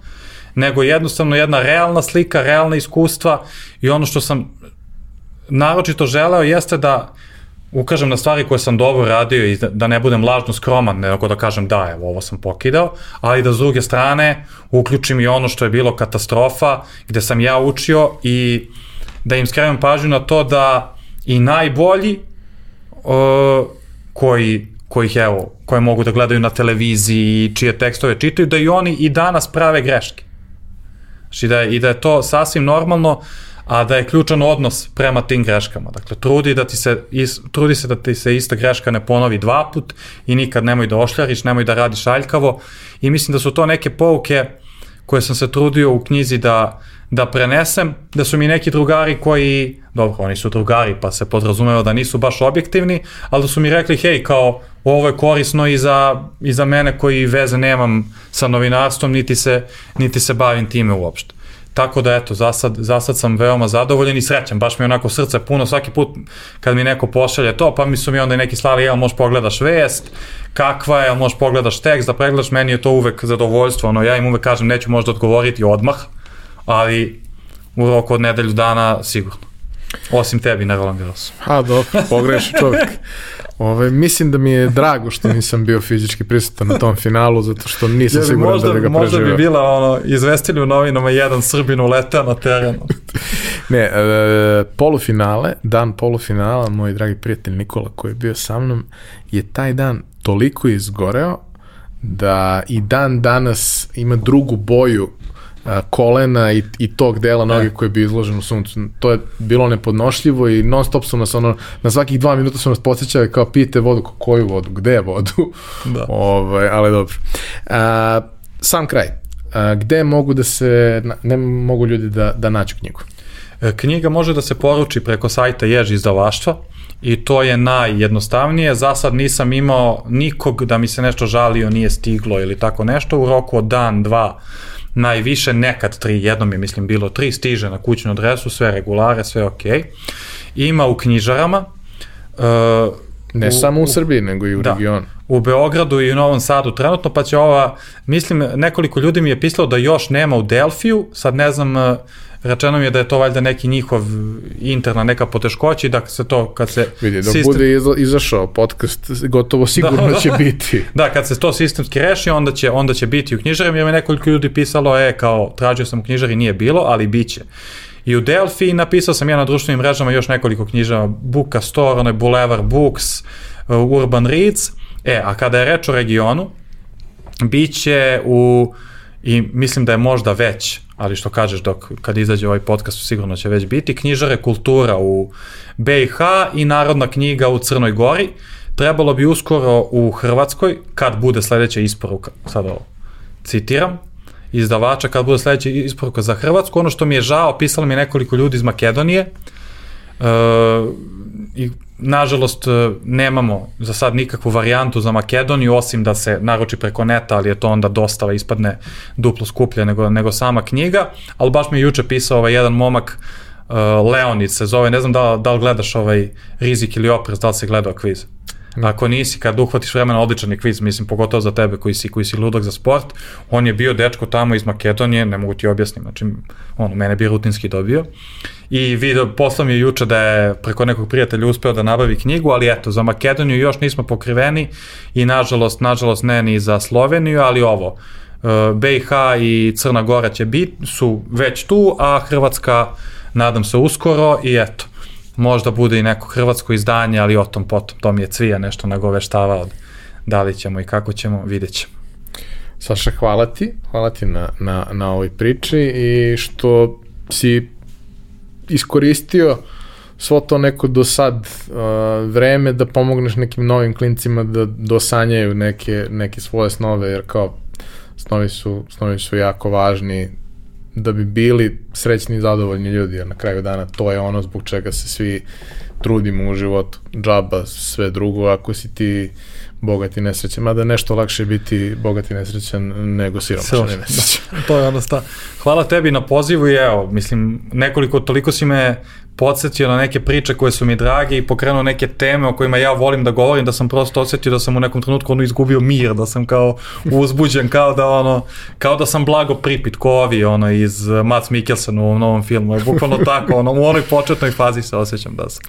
nego jednostavno jedna realna slika, realna iskustva i ono što sam naročito želeo jeste da ukažem na stvari koje sam dobro radio i da ne budem lažno skroman, nego da kažem da, evo, ovo sam pokidao, ali da s druge strane uključim i ono što je bilo katastrofa, gde sam ja učio i da im skrenem pažnju na to da i najbolji uh, koji kojih evo, koje mogu da gledaju na televiziji, čije tekstove čitaju, da i oni i danas prave greške. Znači da je, i da je to sasvim normalno, a da je ključan odnos prema tim greškama. Dakle, trudi, da ti se, is, trudi se da ti se ista greška ne ponovi dva put i nikad nemoj da ošljariš, nemoj da radiš aljkavo i mislim da su to neke pouke koje sam se trudio u knjizi da, da prenesem, da su mi neki drugari koji, dobro, oni su drugari pa se podrazumeva da nisu baš objektivni, ali da su mi rekli, hej, kao, ovo je korisno i za, i za mene koji veze nemam sa novinarstvom, niti se, niti se bavim time uopšte. Tako da eto, za sad, za sad sam veoma zadovoljen i srećan, baš mi onako srce puno svaki put kad mi neko pošalje to, pa mi su mi onda i neki slali, jel možeš pogledaš vest, kakva je, jel možeš pogledaš tekst, da pregledaš, meni je to uvek zadovoljstvo, ono, ja im uvek kažem, neću možda odgovoriti odmah, ali u roku od nedelju dana sigurno. Osim tebi na Roland Garrosu. A, dobro, pogreši čovjek. [LAUGHS] Ove, mislim da mi je drago što nisam bio fizički prisutan na tom finalu, zato što nisam Jer siguran možda, da bi ga Možda preživao. bi bila ono, izvestili u novinama jedan Srbin uletao na terenu. [LAUGHS] Ne, e, polufinale, dan polufinala, moj dragi prijatelj Nikola koji je bio sa mnom, je taj dan toliko izgoreo da i dan danas ima drugu boju kolena i, i tog dela noge koji je bio izložen u suncu. To je bilo nepodnošljivo i non stop su nas ono, na svakih dva minuta su nas podsjećali kao pijete vodu, Ko- koju vodu, gde je vodu? [LAUGHS] Da. ovaj, ali dobro. A, sam kraj. A, gde mogu da se, ne mogu ljudi da, da nađu knjigu? E, Knjiga može da se poruči preko sajta Jež izdavaštva i to je najjednostavnije. Za sad nisam imao nikog da mi se nešto žalio, nije stiglo ili tako nešto. U roku od dan, dva, najviše, nekad tri, jednom je mislim bilo tri, stiže na kućnu adresu, sve regulare, sve ok. Ima u knjižarama, e, Ne U- samo u, u- Srbiji, nego i u da. regionu. u Beogradu i u Novom Sadu trenutno, pa će ova, mislim, nekoliko ljudi mi je pisalo da još nema u Delfiju, sad ne znam, e, rečeno mi je da je to valjda neki njihov interna neka poteškoća i da se to, kad se Vidi, dok sistem- bude izašao podcast, gotovo sigurno Da. će [LAUGHS] biti. Da, kad se to sistemski reši, onda će, onda će biti u knjižarima, jer mi je nekoliko ljudi pisalo, e, kao, tražio sam u knjižari, nije bilo, ali bit će. I u Delfi napisao sam ja na društvenim mrežama još nekoliko knjižara, Buka Store, onaj Boulevard Books, uh, Urban Reads, e, a kada je reč o regionu, bit će u, i mislim da je možda već, ali što kažeš dok kad izađe ovaj podcast sigurno će već biti, knjižare kultura u BiH i Narodna knjiga u Crnoj Gori. Trebalo bi uskoro u Hrvatskoj, kad bude sledeća isporuka, sad ovo citiram, izdavača, kad bude sledeća isporuka za Hrvatsku, ono što mi je žao, pisalo mi je nekoliko ljudi iz Makedonije, e, i nažalost e, nemamo za sad nikakvu varijantu za Makedoniju osim da se naruči preko neta, ali je to onda dostava ispadne duplo skuplje nego, nego sama knjiga, ali baš mi je juče pisao ovaj jedan momak uh, Leonid se zove, ne znam da, da li gledaš ovaj rizik ili oprez, da li si gledao kviz. Ako nisi, kad uhvatiš vremena, odličan je kviz, mislim, pogotovo za tebe koji si, koji si ludak za sport. On je bio dečko tamo iz Makedonije, ne mogu ti objasniti, znači, ono, mene bi rutinski dobio. I video, poslao mi je juče da je preko nekog prijatelja uspeo da nabavi knjigu, ali eto, za Makedoniju još nismo pokriveni i nažalost, nažalost ne ni za Sloveniju, ali ovo, BiH i Crna Gora će biti, su već tu, a Hrvatska nadam se uskoro i eto, možda bude i neko hrvatsko izdanje, ali o tom potom, to mi je Cvija nešto nagoveštavao, da li ćemo i kako ćemo, vidjet ćemo. Saša, hvala ti, hvala ti na, na, na ovoj priči i što si iskoristio svo to neko do sad uh, vreme da pomogneš nekim novim klincima da dosanjaju neke, neke svoje snove, jer kao snovi su, snovi su jako važni da bi bili srećni i zadovoljni ljudi, jer na kraju dana to je ono zbog čega se svi trudimo u životu, džaba, sve drugo, ako si ti bogat i nesrećan, mada nešto lakše biti bogat i nesrećan nego siromašan i nesrećan. Da, to je ono sta. Hvala tebi na pozivu i evo, mislim, nekoliko, toliko si me podsjetio na neke priče koje su mi drage i pokrenuo neke teme o kojima ja volim da govorim, da sam prosto osjetio da sam u nekom trenutku ono izgubio mir, da sam kao uzbuđen, kao da ono, kao da sam blago pripit, ko ovi ono iz Mats Mikkelsen u novom filmu, je bukvalno tako, ono, u onoj početnoj fazi se osjećam da sam.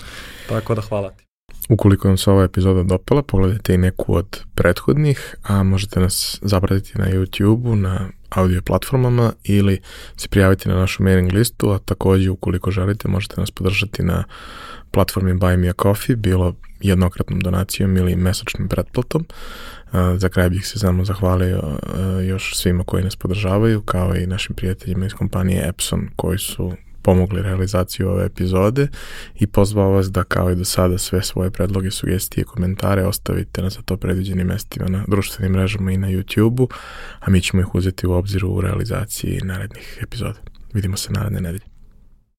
Tako da hvala ti. Ukoliko vam se ova epizoda dopala, pogledajte i neku od prethodnih, a možete nas zapratiti na YouTube-u, na audio platformama ili se prijaviti na našu mailing listu, a takođe ukoliko želite možete nas podržati na platformi Buy Me a Coffee, bilo jednokratnom donacijom ili mesečnim pretplatom. Za kraj bih se samo zahvalio još svima koji nas podržavaju, kao i našim prijateljima iz kompanije Epson koji su pomogli realizaciju ove epizode i pozvao vas da kao i do sada sve svoje predloge, sugestije komentare ostavite na za to predviđenim mestima na društvenim mrežama i na YouTube-u, a mi ćemo ih uzeti u obzir u realizaciji narednih epizoda. Vidimo se naredne nedelje.